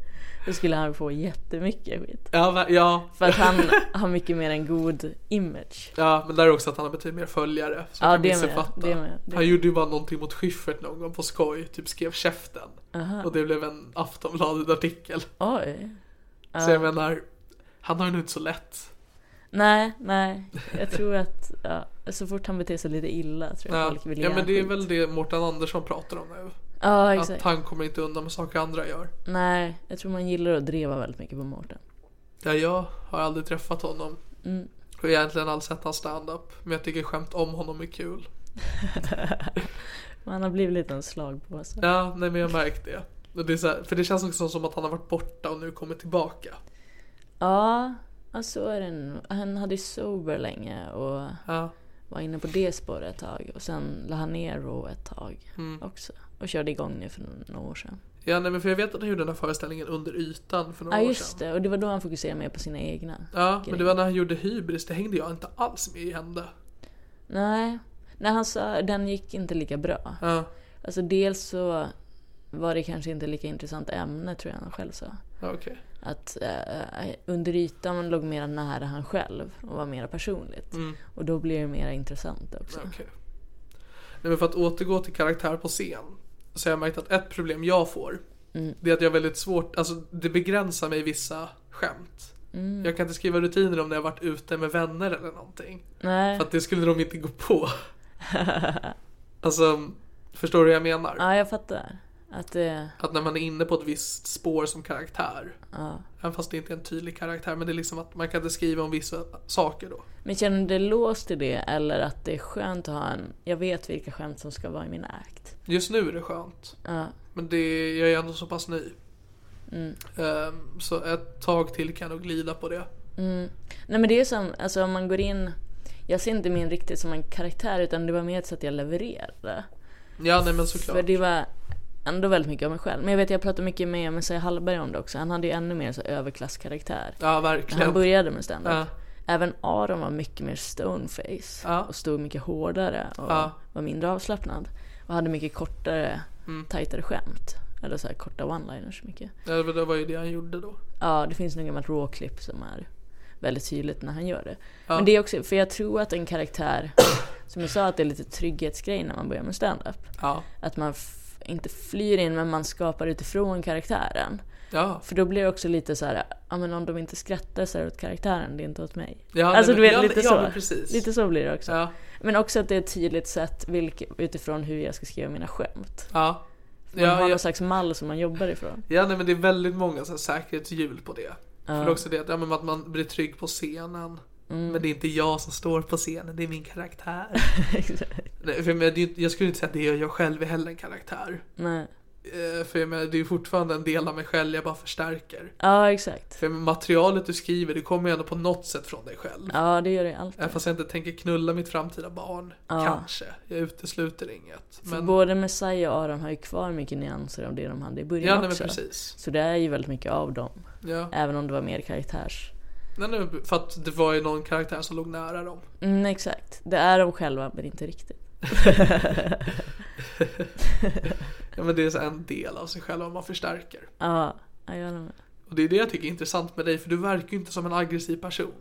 Då skulle han få jättemycket skit ja, ja, För att han har mycket mer en god image ja, men där är också att han har betydligt mer följare. Så Ja, det med, missuppfatta. det med, det Han med. gjorde ju bara någonting mot Schyffert någon gång på skoj, typ skrev käften. Och det blev en Aftonbladet-artikel. Oj Så jag menar, han har nog inte så lätt. Nej, nej Jag tror att ja, så fort han beter sig lite illa tror jag Ja, folk vill ja men det är väl det Mårten Andersson pratar om nu. Ja Att exakt han kommer inte undan med saker andra gör. Nej, jag tror man gillar att dreva väldigt mycket på Mårten Ja, jag har aldrig träffat honom. Mm. Och egentligen aldrig sett hans stand-up. Men jag tycker skämt om honom är kul. Men han har blivit lite en slagpåse Ja, nej men jag märkt det. Det här, för det känns också som att han har varit borta och nu kommer tillbaka. Ja, ja så är det. Han hade ju Sober länge och Ja, var inne på det spåret ett tag och sen la han ner Raw ett tag Mm. också. Och körde igång nu för några år sedan. ja nej men för jag vet att han gjorde den här föreställningen under ytan för några Ja år just sedan. det, och det var då han fokuserade mer på sina egna. Ja, men det var när han gjorde Hybris, det hängde jag inte alls med i hände. Nej, när han sa den gick inte lika bra. Ja, Alltså dels så var det kanske inte lika intressant ämne tror jag han själv sa. ja okej. Att eh, under ytan låg mer nära han själv och var mer personligt. Mm. Och då blir det mer intressant också. Ja, okej. Nej men för att återgå till karaktär på scen. Så har jag märkt att ett problem jag får. Mm. Det är att jag har väldigt svårt, alltså det begränsar mig vissa skämt. Mm. Jag kan inte skriva rutiner om när jag varit ute med vänner eller någonting. Nej, För att det skulle de inte gå på. alltså, förstår du vad jag menar? ja jag fattar. Att det, Att när man är inne på ett visst spår som karaktär. ja. Även fast det inte är en tydlig karaktär. Men det är liksom att man kan inte skriva om vissa saker då. Men känner du dig låst i det eller att det är skönt att ha en, jag vet vilka skämt som ska vara i min act? Just nu är det skönt. Ja, Men det, jag är ändå så pass ny. Mm. Ehm, så ett tag till kan jag nog glida på det. Nej men det är som, alltså om man går in, jag ser inte min riktigt som en karaktär utan det var mer ett sätt jag levererade. Ja nej men såklart. För det var ändå väldigt mycket av mig själv. Men jag vet jag pratade mycket med Messiah Hallberg om det också. Han hade ju ännu mer så överklasskaraktär. Ja När verkligen. han började med standup. Ja. Även Aron var mycket mer stoneface. Ja. Och stod mycket hårdare och Ja. var mindre avslappnad. Och hade mycket kortare, Mm. tajtare skämt. Eller så här korta one-liners mycket. Ja, det var- ju det han gjorde då. Ja, det finns något gammalt rawklipp som är väldigt tydligt när han gör det. Ja. Men det är också, för jag tror att en karaktär, som jag sa att det är lite trygghetsgrej när man börjar med stand-up. Ja. Att man inte flyr in men man skapar utifrån karaktären. Ja. För då blir det också lite så här, ja men om de inte skrattar så är det åt karaktären, det är inte åt mig. Ja, alltså nej, du men- vet ja, lite ja, så. men. Lite så blir det också. Ja. Men också att det är ett tydligt sätt vilk, utifrån hur jag ska skriva mina skämt. Ja. Man har Ja, någon slags mall som man jobbar ifrån. ja nej, men det är väldigt många så här, säkerhetshjul på det. För också det att, ja, men att man blir trygg på scenen. Mm. Men det är inte jag som står på scenen, det är min karaktär. Nej, för jag, menar, skulle inte säga att det är jag själv är heller en karaktär. Nej. Eh, För jag menar, det är fortfarande en del av mig själv jag bara förstärker. Ja, exakt. För materialet du skriver, det kommer ju ändå på något sätt från dig själv. Ja, det gör det alltid. Även fast jag inte tänker knulla mitt framtida barn. Ja. Kanske. Jag utesluter inget. För Men, både Messiah och Aron har ju kvar mycket nyanser av det de hade i början ja, nej, också. precis. Så det är ju väldigt mycket av dem. Ja. Även om det var mer karaktärs... Nej, nej, för att det var ju någon karaktär som låg nära dem. Mm, exakt. Det är de själva, men inte riktigt. Ja men det är så en del av sig själv man förstärker. Ja, jag det med. Och det är det jag tycker är intressant med dig, för du verkar ju inte som en aggressiv person.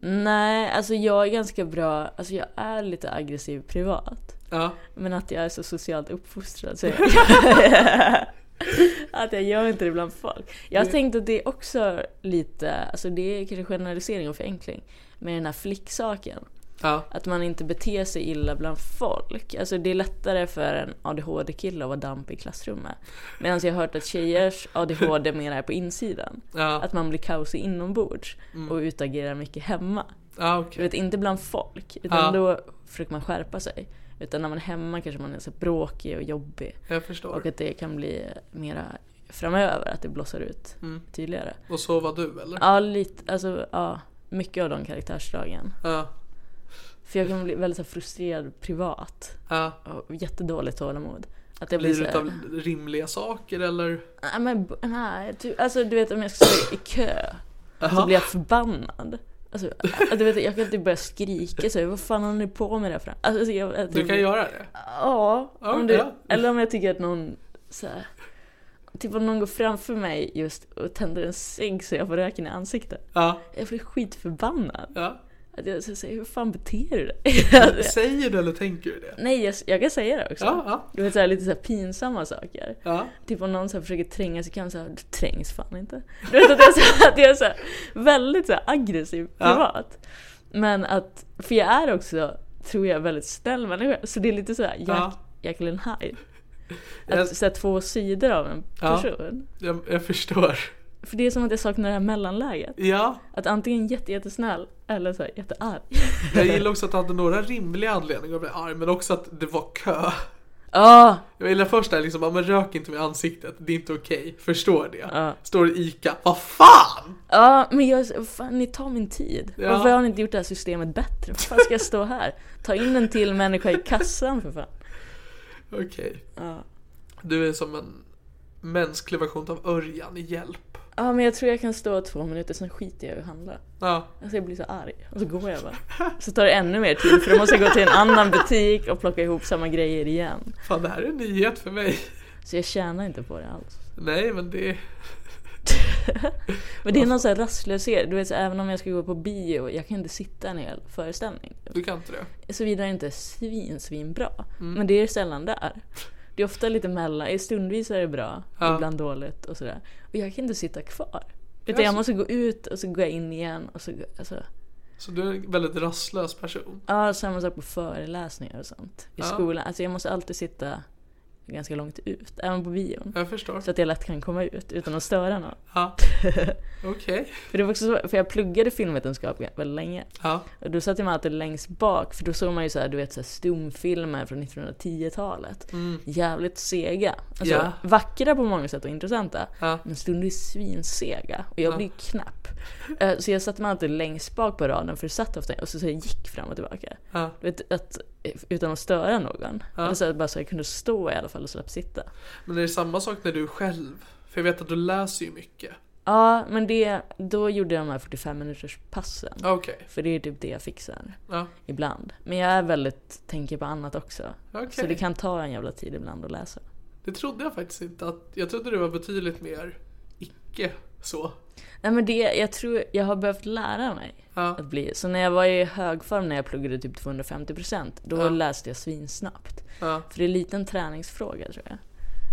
Nej, alltså jag är ganska bra, alltså jag är lite aggressiv privat. Ja, Men att jag är så socialt uppfostrad så jag, Att jag gör inte det bland folk. Jag har Det- tänkt att det är också lite, alltså det är kanske generalisering och förenkling. Med den här flicksaken. ja, Att man inte beter sig illa bland folk. Alltså det är lättare för en ADHD-kille att vara damp i klassrummet. Medan jag har hört att tjejers ADHD mer är på insidan. ja, Att man blir kaosig inombords och utagerar mycket hemma. ja Du okej. vet, inte bland folk. Utan Ja. då försöker man skärpa sig. Utan när man är hemma kanske man är så bråkig och jobbig. Jag förstår. Och att det kan bli mera framöver, att det blossar ut Mm. tydligare. Och så var du eller? Ja, lite, alltså ja. Mycket av de karaktärsdragen. Ja, För jag kan bli väldigt så frustrerad privat. ja. Och jättedåligt tålamod. Att jag blir Blir så det utav rimliga saker eller? nej men nej, typ, alltså du vet om jag ska stå i kö så Jaha. blir jag förbannad. Alltså, du vet, jag kan typ börja skrika så vad fan håller ni på med det för? Alltså, jag, Du kan göra det? Ja, om du, eller om jag tycker att någon så här, Typ om någon går framför mig just och tänder en cigg så jag får röken i ansiktet. Ja, Jag blir skitförbannad. ja. Att jag säger, hur fan beter du dig? Säger du eller tänker du det? Nej, jag, jag kan säga det också. Ja, ja, Du vet så här, lite så här pinsamma saker. ja. Typ om någon så här försöker tränga sig kan jag säga, du trängs fan inte. Du vet att jag, är så, att jag är så här, väldigt så här aggressiv Ja. privat. Men att, för jag är också, tror jag, väldigt snäll människa. Så det är lite så här, Jack, Ja. And Hyde. Jag, Att så här, två sidor av en Ja. person. jag, jag förstår. För det är som att jag saknar det här mellanläget. Ja, Att antingen jätte, jättesnäll eller så här, jättearg. jag gillar också att du hade några rimliga anledningar att bli arg, men också att det var kö. Ja! Jag gillar först där liksom, men rök inte med ansiktet, det är inte okej, förstår det. Ja. Står det ICA, vad fan! Ja, men jag, fan, ni tar min tid. Ja. Varför har ni inte gjort det här systemet bättre? Varför ska jag stå här? Ta in en till människa i kassan för fan. Okej. Ja. Du är som en mänsklig version av Örjan i Hjälp. Ja men jag tror jag kan stå två minuter, sen skiter jag i att handla. Ja, Alltså jag blir så arg. Och så går jag bara. Så tar det ännu mer tid för då måste jag gå till en annan butik och plocka ihop samma grejer igen. fan det här är en nyhet för mig. Så jag tjänar inte på det alls. Nej men det, Men det är någon sån här rastlöshet. Du vet så även om jag ska gå på bio, jag kan inte sitta en hel föreställning. du kan inte det. Såvida det inte är svin, svin bra. Mm. Men det är sällan där. Det är ofta lite mellan, stundvis är det bra, Ja. ibland dåligt och sådär. Och jag kan inte sitta kvar. Utan jag måste gå ut och så går jag in igen och så, alltså, Så du är en väldigt rastlös person. Ja, samma sak på föreläsningar och sånt. I Ja. skolan. Alltså jag måste alltid sitta ganska långt ut, även på bion. Jag förstår. Så att jag lätt kan komma ut utan att störa någon. Ja. Okej. För det var också så, för jag pluggade filmvetenskap väldigt länge. Ja. Och då satt jag mig alltid längst bak, för då såg man ju så här, du vet så här stumfilmer från 1910-talet. Jävligt sega. Alltså Mm. Ja. vackra på många sätt och intressanta. Ja. Men stundvis svinsega. Och jag blir knapp. Eh, Så jag satte mig alltid längst bak på raden, för det satt ofta och så, så jag gick fram och tillbaka. Ja. Du vet, att, utan att störa någon. Ja. Eller så bara så jag kunde stå i alla fall och slapp sitta. Men är det samma sak när du är själv? För jag vet att du läser ju mycket. Ja, men det, då gjorde jag de här 45 minuters passen. Okej. För det är typ det jag fixar. Ja. Ibland. Men jag är väldigt, tänker på annat också. Okej. Så det kan ta en jävla tid ibland att läsa. Det trodde jag faktiskt inte. Att, jag trodde det var betydligt mer icke så. Nej men det, jag tror jag har behövt lära mig Ja. att bli. Så när jag var i högform när jag pluggade typ 250% då Ja. läste jag svinsnabbt. Ja. För det är lite en träningsfråga tror jag.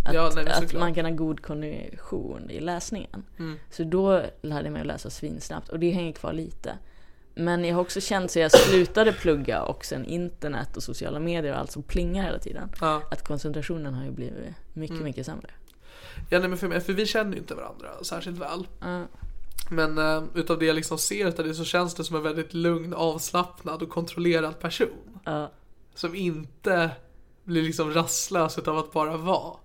Att, nej, att man kan ha god kondition i läsningen. Mm. Så då lärde jag mig att läsa svinsnabbt och det hänger kvar lite. Men jag har också känt så jag slutade plugga och sen internet och sociala medier och allt som plingar hela tiden. Ja. Att koncentrationen har ju blivit mycket, Mm. mycket sämre. Ja, nej, men för, mig, för vi känner ju inte varandra särskilt väl. Ja. Men uh, utav det jag liksom ser utav det så känns det som en väldigt lugn, avslappnad och kontrollerad person. Ja. Som inte blir liksom rastlös utav att bara vara.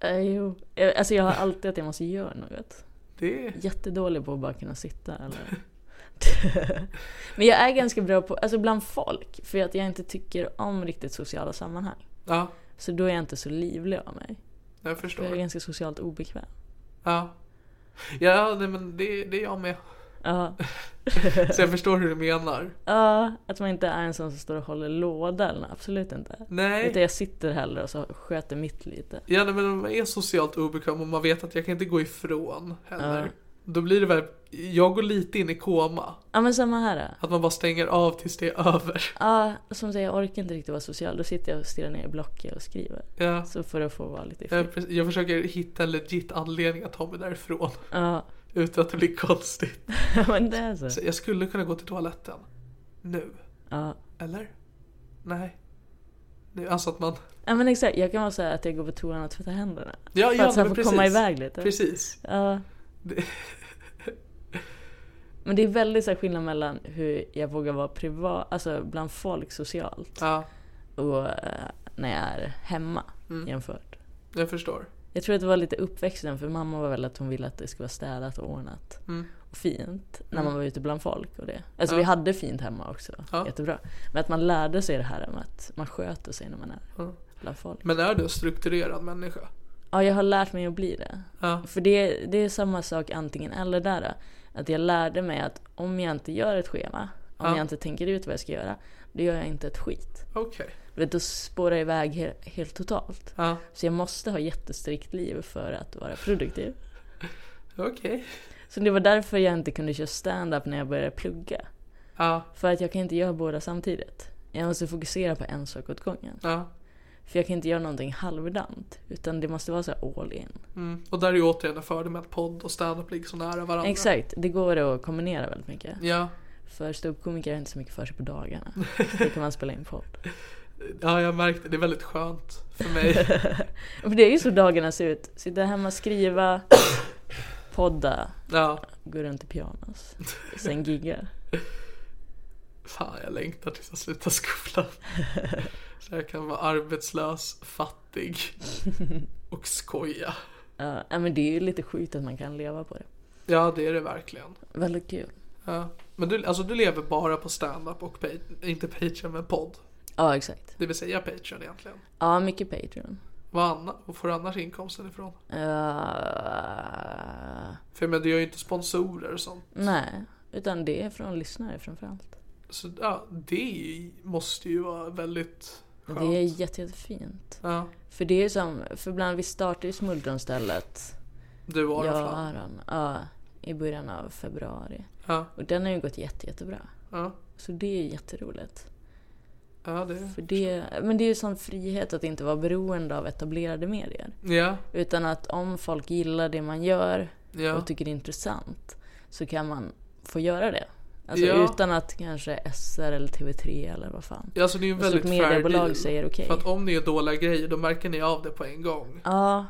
Eh, jo. Jag- Alltså jag har alltid att jag måste göra något. Det. Jättedålig på att bara kunna sitta eller... Men jag är ganska bra på, alltså bland folk, för att jag inte tycker om riktigt sociala sammanhang. Ja, Så då är jag inte så livlig av mig. jag För förstår. jag är ganska socialt obekväm. Ja. Ja, nej, men det, det är jag med. Ja. Så jag förstår hur du menar. Ja, att man inte är en sån som står och håller låda eller något, absolut inte. Utan Nej. jag sitter hellre och så sköter mitt lite. Ja, nej, men man är socialt obekväm och man vet att jag kan inte gå ifrån heller. Ja. Då blir det väl, jag går lite in i koma. Ja men samma här. Att man bara stänger av tills det är över. Ja, som säger jag orkar inte riktigt vara social. Då sitter jag och stirrar ner i blocket och skriver. Ja. Så får jag få vara lite i Jag, försöker hitta en legit anledning att ta mig därifrån. Ja, Utan att det blir konstigt. men det är så. Så jag skulle kunna gå till toaletten. Nu. Ja. Eller? Nej. Nu, alltså att man... ja men exakt, jag kan vara säga att jag går på toan och tvättar händerna. Ja, För ja att men få precis. komma iväg lite. Precis. Ja. Men det är väldigt så här skillnad mellan hur jag vågar vara privat, alltså bland folk socialt Ja, och eh, när jag är hemma Mm. jämfört. jag förstår. Jag tror att det var lite uppväxten för mamma var väl att hon ville att det skulle vara städat och ordnat Mm. och fint när Mm. man var ute bland folk och det. Alltså Ja. vi hade fint hemma också, Ja. jättebra. Men att man lärde sig det här med att man sköter sig när man är Ja. bland folk. Men är du en strukturerad människa? Ja, jag har lärt mig att bli det. Ja. För det, det är samma sak antingen eller där. Att jag lärde mig att om jag inte gör ett schema, om Ja. jag inte tänker ut vad jag ska göra, då gör jag inte ett skit. Okej. Vet, då spårar jag iväg he- helt totalt. Ja. Så jag måste ha jättestrikt liv för att vara produktiv. Okej. Så det var därför jag inte kunde köra stand-up när jag började plugga. Ja. För att jag kan inte göra båda samtidigt. Jag måste fokusera på en sak åt gången. Ja. För jag kan inte göra någonting halvdant. Utan det måste vara så all in. Mm. Och där är ju återigen en fördel med att podd och standup ligger så nära varandra. Exakt, det går att kombinera väldigt mycket. Ja. För ståuppkomiker har inte så mycket för sig på dagarna. Då kan man spela in podd. Ja, jag märkte det. är väldigt skönt för mig. För det är ju så dagarna ser ut. Sitta hemma, skriva, podda, Ja. gå runt i pyjamas. Sen gigga. Fan, jag längtar tills jag slutar skolan. Så jag kan vara arbetslös, fattig och skoja. Ja, men det är ju lite sjukt att man kan leva på det. Ja, det är det verkligen. Väldigt kul. Ja. Men du, alltså, du lever bara på standup och inte Patreon men podd. Ja, exakt. Det vill säga Patreon egentligen. Ja, mycket Patreon. Vad anna, får du annars inkomsten ifrån? Uh, För men du gör ju inte sponsorer och sånt. nej, utan det är från lyssnare framförallt. Så ja, det måste ju vara väldigt skönt. Det är jätte, jättefint. Ja, För det är som, för ibland vi startade ju Smuldronstället. du och Jag Aron och Flam. Aron. Ja, i början av februari. Ja, Och den har ju gått jätte, jättebra. ja, Så det är jätteroligt. ja, det För det, men det är ju sån frihet att inte vara beroende av etablerade medier. Ja, Utan att om folk gillar det man gör ja, och tycker det är intressant så kan man få göra det. Alltså Ja. utan att kanske SR eller TV3 eller vad fan. Ja, alltså det är ju en stort väldigt mediebolag säger okej. För att om ni gör dåliga grejer då märker ni av det på en gång. Ja.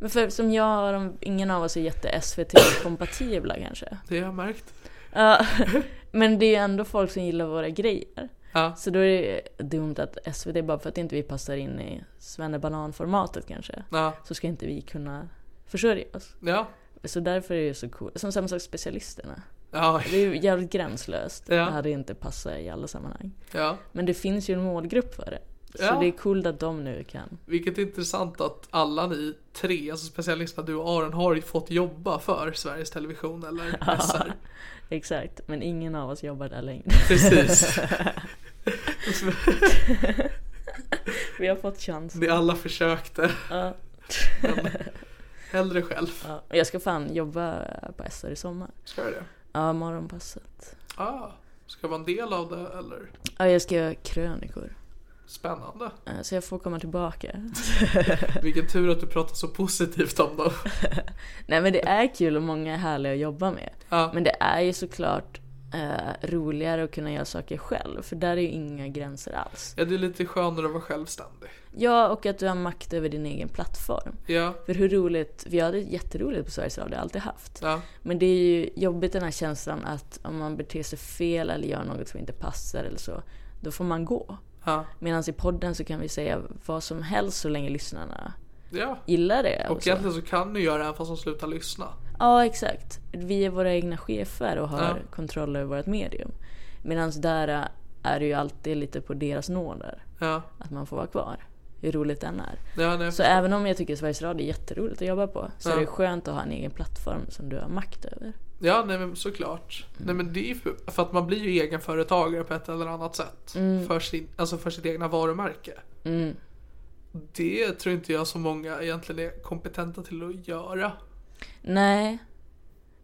Men för som jag och ingen av oss är jätte SVT-kompatibla kanske. Det har jag märkt. Ja. Men det är ju ändå folk som gillar våra grejer. Ja, Så då är det dumt att SVT, bara för att inte vi passar in i svennebanan-formatet kanske, ja, så ska inte vi kunna försörja oss. ja. Så därför är det så coolt. Som samma sak specialisterna. Ja, Det är ju jävligt gränslöst. Ja. Det hade inte passat i alla sammanhang. ja. Men det finns ju en målgrupp för det. Så Ja. det är coolt att de nu kan. Vilket är intressant att alla ni tre, alltså specialisterna du och Aron, har fått jobba för Sveriges Television eller SR. Exakt, men ingen av oss jobbar där längre. Precis. Vi har fått chans. Ni alla försökte. Ja. Men hellre själv. Ja. Jag ska fan jobba på SR i sommar. Ska jag det? Ja, morgonpasset. Ah, ska jag vara en del av det eller? Ja, jag ska göra krönikor. Spännande. Så jag får komma tillbaka. Vilken tur att du pratar så positivt om dem. Nej men det är kul och många är härliga att jobba med. Ja, Men det är ju såklart eh, roligare att kunna göra saker själv. För där är ju inga gränser alls. ja, det är lite skönare att vara självständig. Ja, och att du har makt över din egen plattform. Ja, För hur roligt, vi hade jätteroligt på Sveriges Radio, alltid haft. ja, Men det är ju jobbigt den här känslan att om man beter sig fel eller gör något som inte passar eller så, då får man gå. ja, Medan i podden så kan vi säga vad som helst så länge lyssnarna ja. gillar det. Och så. egentligen så kan du göra det även fast de slutar lyssna. Ja, exakt. Vi är våra egna chefer och har Ja. kontroll över vårt medium. Medan där äh, är det ju alltid lite på deras nåder Ja, att man får vara kvar. Hur roligt den är. ja nej, Så även om jag tycker Sveriges Radio är jätteroligt att jobba på så Ja. är det skönt att ha en egen plattform som du har makt över. ja nej men såklart. Nej men det är ju för, för att man blir ju egenföretagare på ett eller annat sätt. För, sin, alltså för sitt egna varumärke. Mm. Det tror inte jag så många egentligen är kompetenta till att göra. Nej.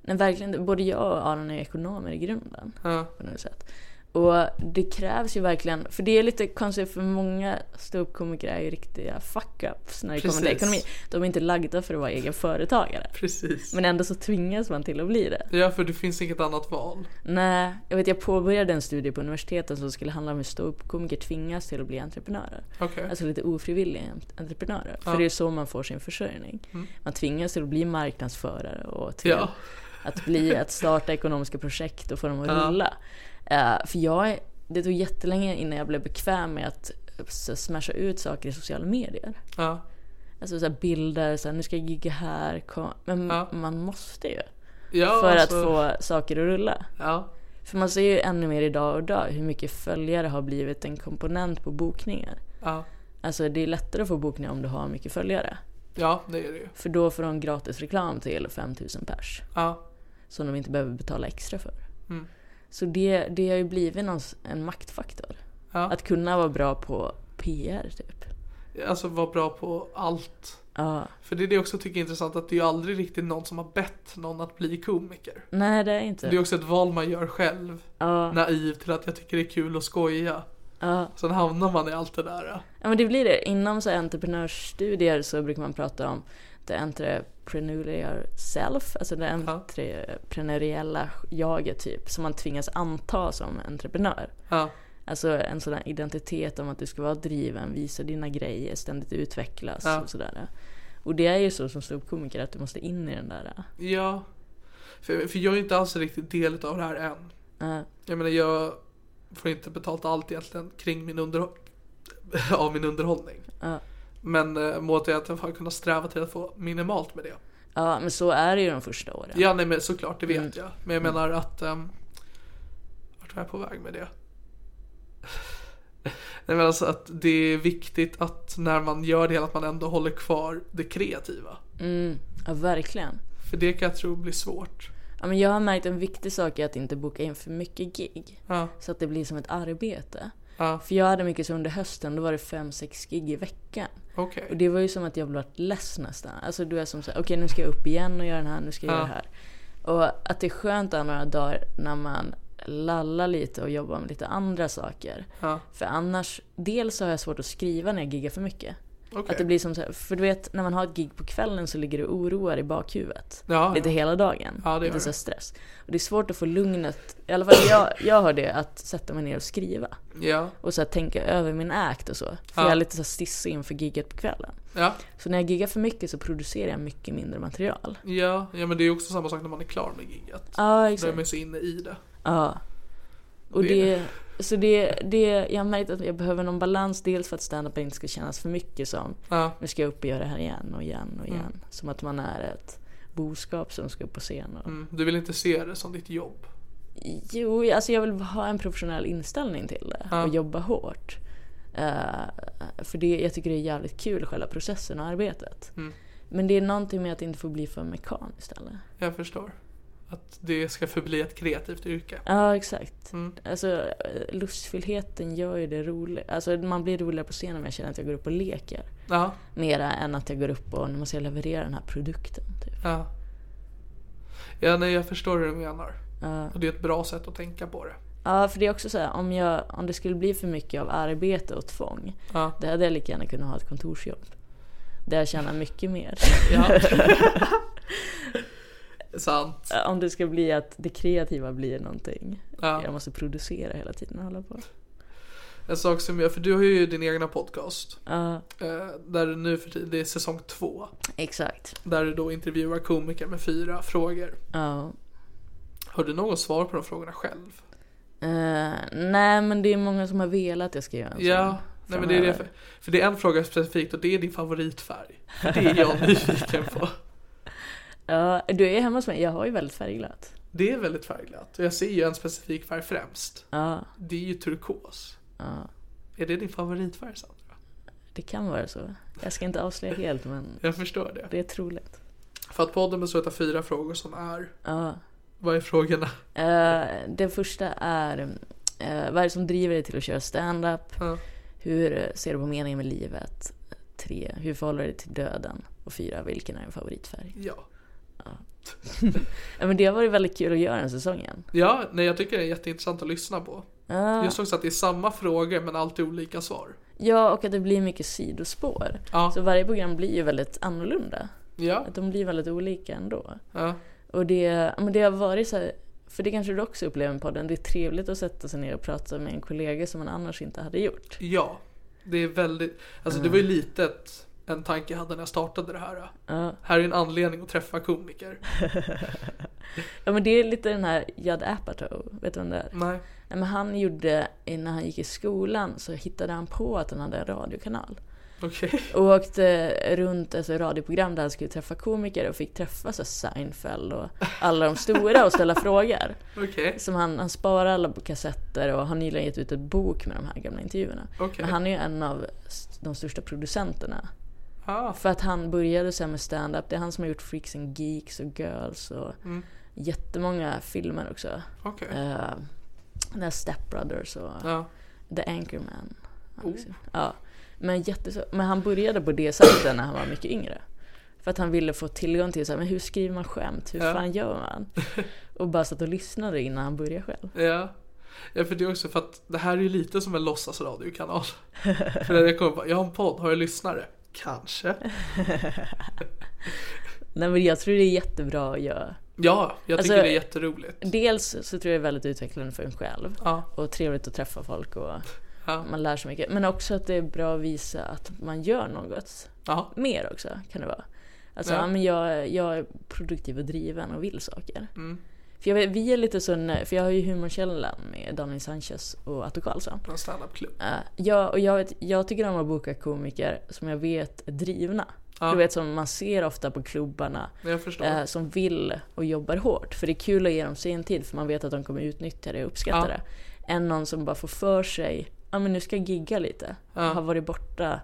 Nej, verkligen inte. Både jag och Aron är ekonomer i grunden. Ja, på något sätt. Och det krävs ju verkligen, för det är lite konstigt för många ståuppkomiker är ju riktiga fuck-ups när det kommer till Precis. ekonomi. De är inte lagda för att vara egen företagare. precis. Men ändå så tvingas man till att bli det. Ja, för det finns inget annat val. Nej, jag vet jag påbörjade en studie på universitetet som skulle handla om hur ståuppkomiker tvingas till att bli entreprenörer. Okej. Alltså lite ofrivilliga entreprenörer. För det är så man får sin försörjning. Man tvingas till att bli marknadsförare och till Ja. att bli, att starta ekonomiska projekt och få dem att Ja. rulla. Eh, för jag, det tog jättelänge innan jag blev bekväm med att så, smasha ut saker i sociala medier. Ja, Alltså så bilder, så här, nu ska jag gigga här. Men Ja. man måste ju. ja för alltså, att få saker att rulla. Ja, För man ser ju ännu mer idag och idag hur mycket följare har blivit en komponent på bokningar. ja, Alltså det är lättare att få bokningar om du har mycket följare. ja, det är det ju. För då får de gratis reklam till 5000 pers. Ja, Som de inte behöver betala extra för. Mm. Så det, det har ju blivit någon, en maktfaktor. ja. Att kunna vara bra på PR typ. Alltså vara bra på allt. Ja. För det är det jag också tycker är intressant att det är ju aldrig riktigt någon som har bett någon att bli komiker. Nej det är inte. Det är också ett val man gör själv. Ja, Naiv till att jag tycker det är kul att skoja. ja. Sen hamnar man i allt det där. ja men det blir det. Inom så entreprenörsstudier så brukar man prata om det entrepreneurial self, alltså det entreprenöriella jaget typ, som man tvingas anta som entreprenör. Ja, Alltså en sån här identitet om att du ska vara driven, visa dina grejer, ständigt utvecklas Ja. och sådär. Och det är ju så som ståuppkomiker att du måste in i den där. ja. För, för jag är inte alls riktigt del av det här än. äh, Jag menar jag får inte betalt allt egentligen kring min underhåll av min underhållning. Ja. Men att jag får kunna sträva till att få minimalt med det. Ja, men så är det ju de första åren. Ja nej men såklart, det vet Mm. jag. Men jag menar att... Um, vart var jag på väg med det? nej men alltså att det är viktigt att när man gör det hela att man ändå håller kvar det kreativa. Mm, ja, verkligen. För det kan jag tro blir svårt. Ja, men jag har märkt en viktig sak är att inte boka in för mycket gig. Ja, Så att det blir som ett arbete. Ja, För jag hade mycket så under hösten, då var det 5-6 gig i veckan. okej. Och det var ju som att jag blev less nästan. Alltså du är som såhär, okej nu ska jag upp igen och göra den här, nu ska jag Ja. göra det här. Och att det är skönt att ha några dagar när man lallar lite och jobbar med lite andra saker. Ja, För annars, dels så har jag svårt att skriva när jag giggar för mycket. Okej. Att det blir som för du vet när man har ett gig på kvällen så ligger det och oroar i bakhuvudet. Ja, Lite ja. hela dagen. Ja, Lite så stress. Och det är svårt att få lugnet, i alla fall jag, jag har det, att sätta mig ner och skriva. Ja, Och så här, tänka över min act och så. För Ja. jag är lite så stissig inför gigget på kvällen. ja, Så när jag giggar för mycket så producerar jag mycket mindre material. ja, ja men det är också samma sak när man är klar med giget. Ja, Då är exakt. man så inne i det. Ja. Och Det- det, så det, det, jag har märkt att jag behöver någon balans, dels för att stand-up inte ska kännas för mycket som Ja, nu ska jag upp och göra det här igen och igen Mm. och igen. Som att man är ett boskap som ska upp på scen. Och, mm. Du vill inte se det som ditt jobb? Jo, alltså jag vill ha en professionell inställning till det Ja. och jobba hårt. Eh, för det, jag tycker det är jävligt kul, själva processen och arbetet. Mm. Men det är någonting med att det inte får bli för mekaniskt heller. Jag förstår. Att det ska förbli ett kreativt yrke. Ja, exakt. Mm. Alltså lustfyllheten gör ju det roligt. Alltså man blir roligare på scenen om jag känner att jag går upp och leker. Ja, Mera än att jag går upp och nu måste jag leverera den här produkten. Typ. ja. Ja, nej jag förstår hur du menar. Ja. Och det är ett bra sätt att tänka på det. Ja, för det är också så här, om, jag, om det skulle bli för mycket av arbete och tvång, Ja. då hade jag lika gärna kunnat ha ett kontorsjobb. Där jag tjänar mycket mer. Ja. Sant. om det ska bli att det kreativa blir någonting. Ja. Jag måste producera hela tiden och hålla på. En sak som jag, för du har ju din egna podcast. Ja, Eh, där du nu för tiden, det är säsong två. exakt. Där du då intervjuar komiker med fyra frågor. Ja. Har du något svar på de frågorna själv? Eh, nej, men det är många som har velat att jag ska göra en Ja, sån nej men det är det. För, för det är en fråga specifikt och det är din favoritfärg. Det är jag nyfiken på. Ja, du är hemma hos mig. Jag har ju väldigt färgglatt. Det är väldigt färgglatt och jag ser ju en specifik färg främst. Ja, Det är ju turkos. ja. Är det din favoritfärg Sandra? Det kan vara så. Jag ska inte avslöja helt, men Jag förstår det. det är troligt. För att podden består av fyra frågor som är, Ja. vad är frågorna? Uh, den första är, eh, vad är det som driver dig till att köra stand-up? Ja. Hur eh, ser du på meningen med livet? Tre, hur förhåller du dig till döden? Och fyra, vilken är din favoritfärg? Ja. Ja, men det har varit väldigt kul att göra den säsongen. Ja, nej jag tycker det är jätteintressant att lyssna på. Ja, Just också att det är samma frågor men alltid olika svar. ja, och att det blir mycket sidospår. Ja. Så varje program blir ju väldigt annorlunda. Ja, Att de blir väldigt olika ändå. ja, Och det, men det har varit så här, för det kanske du också upplever med podden, det är trevligt att sätta sig ner och prata med en kollega som man annars inte hade gjort. ja. Det är väldigt, alltså det var ju lite ett, en tanke jag hade när jag startade det här. Ja. Här är en anledning att träffa komiker. Ja men det är lite den här Judd Apatow, vet du vem det är? Nej. Nej, men han gjorde, när han gick i skolan så hittade han på att han hade en radiokanal. Okej. Och åkte runt alltså, radioprogram där han skulle träffa komiker och fick träffa så Seinfeld och alla de stora och ställa frågor. Okej. Som han, han sparar alla kassetter och har nyligen gett ut en bok med de här gamla intervjuerna. Okej. Men han är ju en av de största producenterna. Ah, För att han började här med stand-up. Det är han som har gjort Freaks and Geeks och Girls och Mm. jättemånga filmer också. okej. Uh, den här Step Brothers och Ja. The Anchorman. Oh. Ja. Men, men han började på det sättet när han var mycket yngre. För att han ville få tillgång till så här, men hur skriver man skämt? Hur Ja. fan gör man? Och bara satt och lyssnade innan han började själv. Ja. Ja för det är också för att det här är ju lite som en låtsasradiokanal. för när jag kommer bara, jag har en podd, har jag lyssnare? Kanske. Nej men jag tror det är jättebra att göra. Ja, jag tycker Alltså, det är jätteroligt. Dels så tror jag det är väldigt utvecklande för en själv. Ja, Och trevligt att träffa folk och ja, man lär sig mycket. Men också att det är bra att visa att man gör något ja, mer också, kan det vara. Alltså, Ja. men jag, jag är produktiv och driven och vill saker. Mm. För jag, vi är lite sån, för jag har ju Humorkällan med Daniel Sanchez och Atto Karlsson. en standupklubb. Uh, ja, och jag, vet, jag tycker om att boka komiker som jag vet är drivna. Ja. Du vet som man ser ofta på klubbarna. Eh, som vill och jobbar hårt. För det är kul att ge dem sin tid för man vet att de kommer utnyttja det och uppskatta Ja. det. Än någon som bara får för sig, ja men nu ska jag gigga lite. Ja. Har varit borta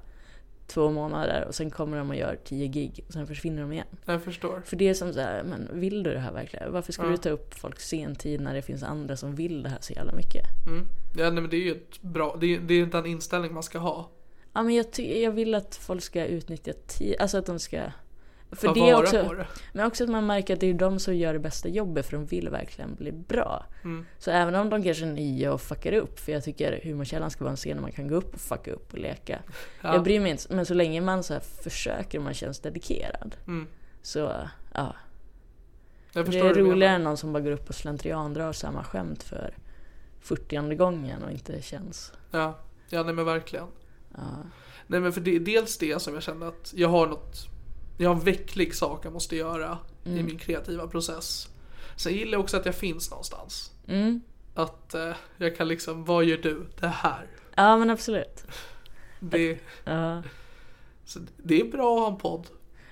två månader och sen kommer de och gör tio gig och sen försvinner de igen. Jag förstår. För det är som såhär, men vill du det här verkligen? Varför ska Ja. du ta upp folks sentid när det finns andra som vill det här så jävla mycket? Mm. Ja, nej, men det är ju ett bra, det är, det är inte en inställning man ska ha. Ja men jag, jag vill att folk ska utnyttja tid, alltså att de ska För ta det är vara också, på det. Men också att man märker att det är de som gör det bästa jobbet för de vill verkligen bli bra. Mm. Så även om de kanske är nya och fuckar upp, för jag tycker humorkällan ska vara en scen där man kan gå upp och fucka upp och leka. Ja. Jag bryr mig inte, men så länge man så försöker och man känns dedikerad. Mm. Så ja, Jag det är roligare än någon som bara går upp och slentriandrar samma skämt för 40 gången och inte känns. Ja, ja nej men verkligen. Ja. Nej men för det är dels det som jag känner att jag har något, jag har en vecklig sak jag måste göra Mm. i min kreativa process. Sen gillar jag också att jag finns någonstans. Mm. Att eh, jag kan liksom, vad gör du? Det här. ja men absolut. Det, Ja. så det är bra att ha en podd.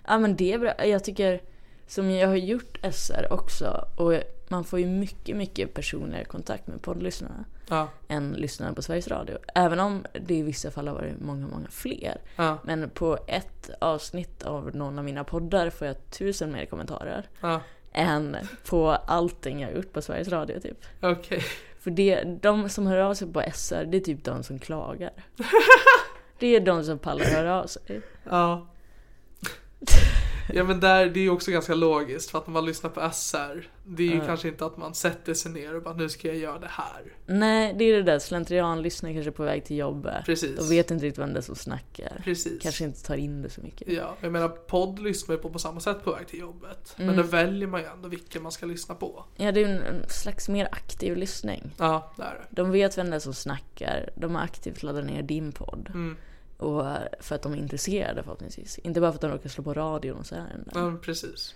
Ja men det är bra. Jag tycker, som jag har gjort SR också, och man får ju mycket, mycket personligare kontakt med poddlyssnarna Ja, än lyssnarna på Sveriges Radio. Även om det i vissa fall har varit många, många fler. ja, Men på ett avsnitt av någon av mina poddar får jag tusen mer kommentarer ja. än på allting jag gjort på Sveriges Radio typ. Okej. För det, de som hör av sig på SR, det är typ de som klagar. Det är de som pallar höra av sig. Ja. Ja men där, det är ju också ganska logiskt för att när man lyssnar på SR Det är ju kanske inte att man sätter sig ner och bara nu ska jag göra det här Nej, det är det där slentrian, lyssnar kanske på väg till jobbet. Precis. De vet inte riktigt vem det är som snackar. Precis Kanske inte tar in det så mycket. Ja, jag menar podd lyssnar ju på på samma sätt på väg till jobbet Men Mm. då väljer man ju ändå vilken man ska lyssna på Ja, det är en, en slags mer aktiv lyssning. Ja, det är det De vet vem det är som snackar. De har aktivt laddat ner din podd. Mm. Och för att de är intresserade förhoppningsvis. Inte bara för att de råkar slå på radion och så här. Ja, precis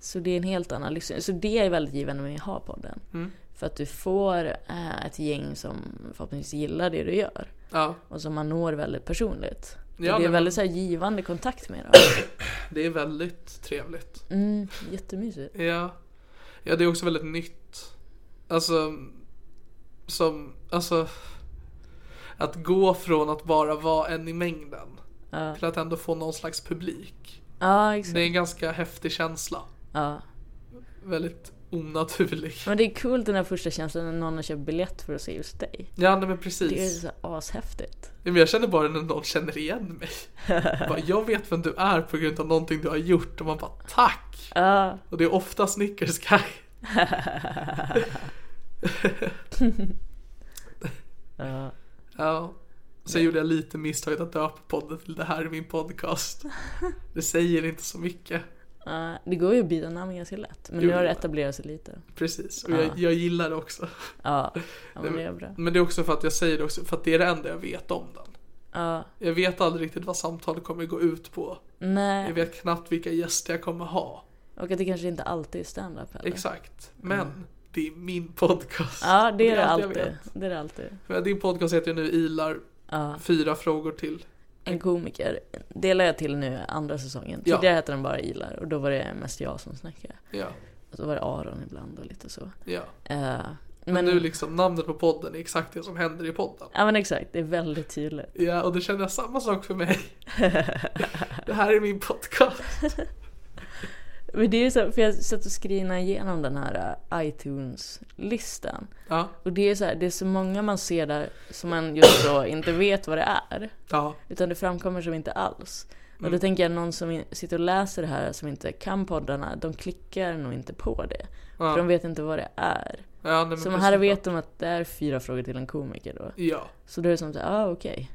Så det är en helt annan lyssning. Så det är väldigt givande med att ha podden. Mm. För att du får eh, ett gäng som förhoppningsvis gillar det du gör. Ja, Och som man når väldigt personligt. Ja, det är väldigt så här, givande kontakt med dem. det är väldigt trevligt Mm, jättemysigt. Ja Ja, det är också väldigt nytt Alltså Som, alltså Att gå från att bara vara en i mängden Ja. Till att ändå få någon slags publik Ja, exakt. Det är en ganska häftig känsla Ja. Väldigt onaturlig Men det är coolt den här första känslan när någon har köpt biljett för att se just dig. Ja nej, men Det är precis så ashäftigt. Ja, men Jag känner bara när någon känner igen mig bara, Jag vet vem du är på grund av någonting du har gjort och man bara tack Ja, Och det är ofta Snickers guy ja. Ja. Sen gjorde jag lite misstaget att döpa podden till det här är min podcast. Det säger inte så mycket. Ja, det går ju att byta namn ganska lätt. Men Jo, nu har det etablerat sig lite. Precis, och jag, jag gillar det också. Ja, ja men det är bra. Men det är också för att jag säger det också för att det är det enda jag vet om den. Ja, Jag vet aldrig riktigt vad samtalet kommer gå ut på. Jag nej. vet knappt vilka gäster jag kommer ha. Och att det kanske inte alltid är stand-up heller. Exakt. Men det är min podcast. Ja, det är det alltid. Det är det alltid. För din podcast heter ju nu Ilar Ja. fyra frågor till. En komiker delar jag till nu andra säsongen. Ja. Tidigare hette den bara Ilar och då var det mest jag som snackade. Ja, Och så var det Aron ibland och lite så. ja. Eh, Men, men, nu liksom namnet på podden är exakt det som händer i podden. ja men exakt, det är väldigt tydligt. Ja, och då känner jag samma sak för mig. det här är min podcast. Men det är så, för jag satt och screenade igenom den här eh, iTunes-listan. Ja, Och det är så här, det är så många man ser där som man just då inte vet vad det är. ja, Utan det framkommer som inte alls. Och Mm. då tänker jag någon som sitter och läser det här som inte kan poddarna, de klickar nog inte på det. ja. För de vet inte vad det är. ja nej, Så här vet de att det är fyra frågor till en komiker då. Ja, Så då är det som såhär, ah okej.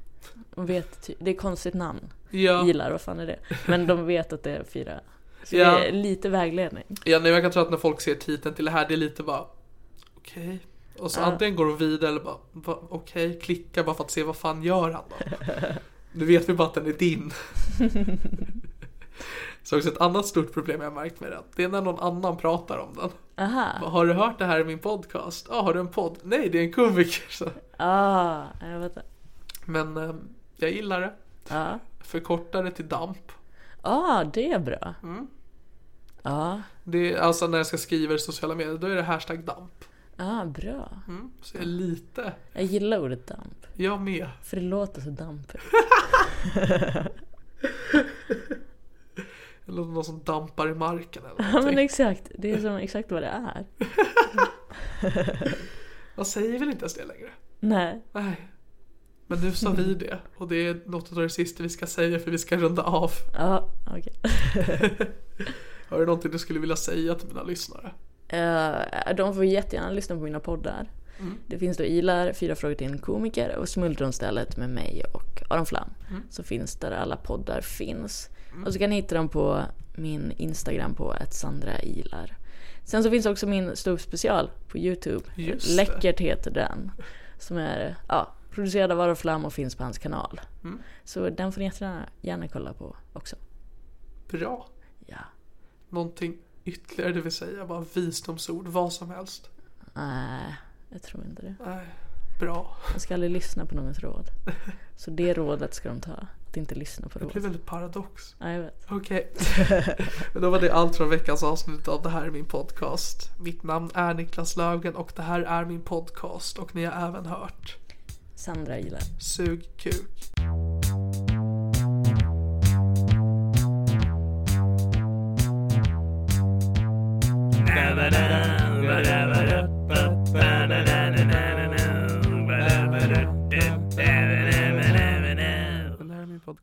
De vet, det är konstigt namn. ja. Gillar, vad fan är det? Men de vet att det är fyra. Så Ja. det är lite vägledning. ja nej, jag kan tro att när folk ser titeln till det här, det är lite bara okej. Och så Ja. antingen går de vidare eller bara va, okej, klickar bara för att se vad fan gör han då. Nu vet vi bara att den är din. Så också ett annat stort problem jag har märkt med den. Det är när någon annan pratar om den. Aha. Har du hört det här i min podcast? Ja, har du en podd? Nej, det är en komiker. Så. Ah, jag vet. Men eh, jag gillar det. Ja. Förkortar det till DAMP. Ah, det är bra. Mm. Ja. Det är, alltså när jag ska skriva i sociala medier, då är det hashtag DAMP. Ah, bra. Mm. Så jag är lite, Jag gillar ordet damp. jag med. För det låter så dampigt. Eller någon som dampar i marken eller Ja men någonting. exakt. Det är som exakt vad det är. Man säger väl inte ens det längre? Nej. Nej. Men nu sa vi det och det är något av det sista vi ska säga för vi ska runda av. Ja, okej. Har du någonting du skulle vilja säga till mina lyssnare? Eh, de får jättegärna lyssna på mina poddar. Det finns då Ilar, Fyra frågor till en komiker och Smultronstället med mig och Aron Flam. Så finns där alla poddar finns. Och så kan ni hitta dem på min Instagram på att Sandra Ilar. Sen så finns också min ståuppspecial på Youtube. Just det. Läckert heter den. Som är ja, producerad av Aron Flam och finns på hans kanal. Så den får ni jättegärna gärna kolla på också. Bra. Någonting ytterligare du vill säga? Bara visdomsord, vad som helst. Nej, jag tror inte det. Nej, bra. Man ska aldrig lyssna på någons råd. Så det rådet ska de ta. Att inte lyssna på Det blir råd. väldigt paradox. Ja, jag vet. Okej. Men då var det allt från veckans avsnitt av Det här är min podcast. Mitt namn är Niklas Löfgren och det här är min podcast och ni har även hört Sandra gillar. Sug kuk.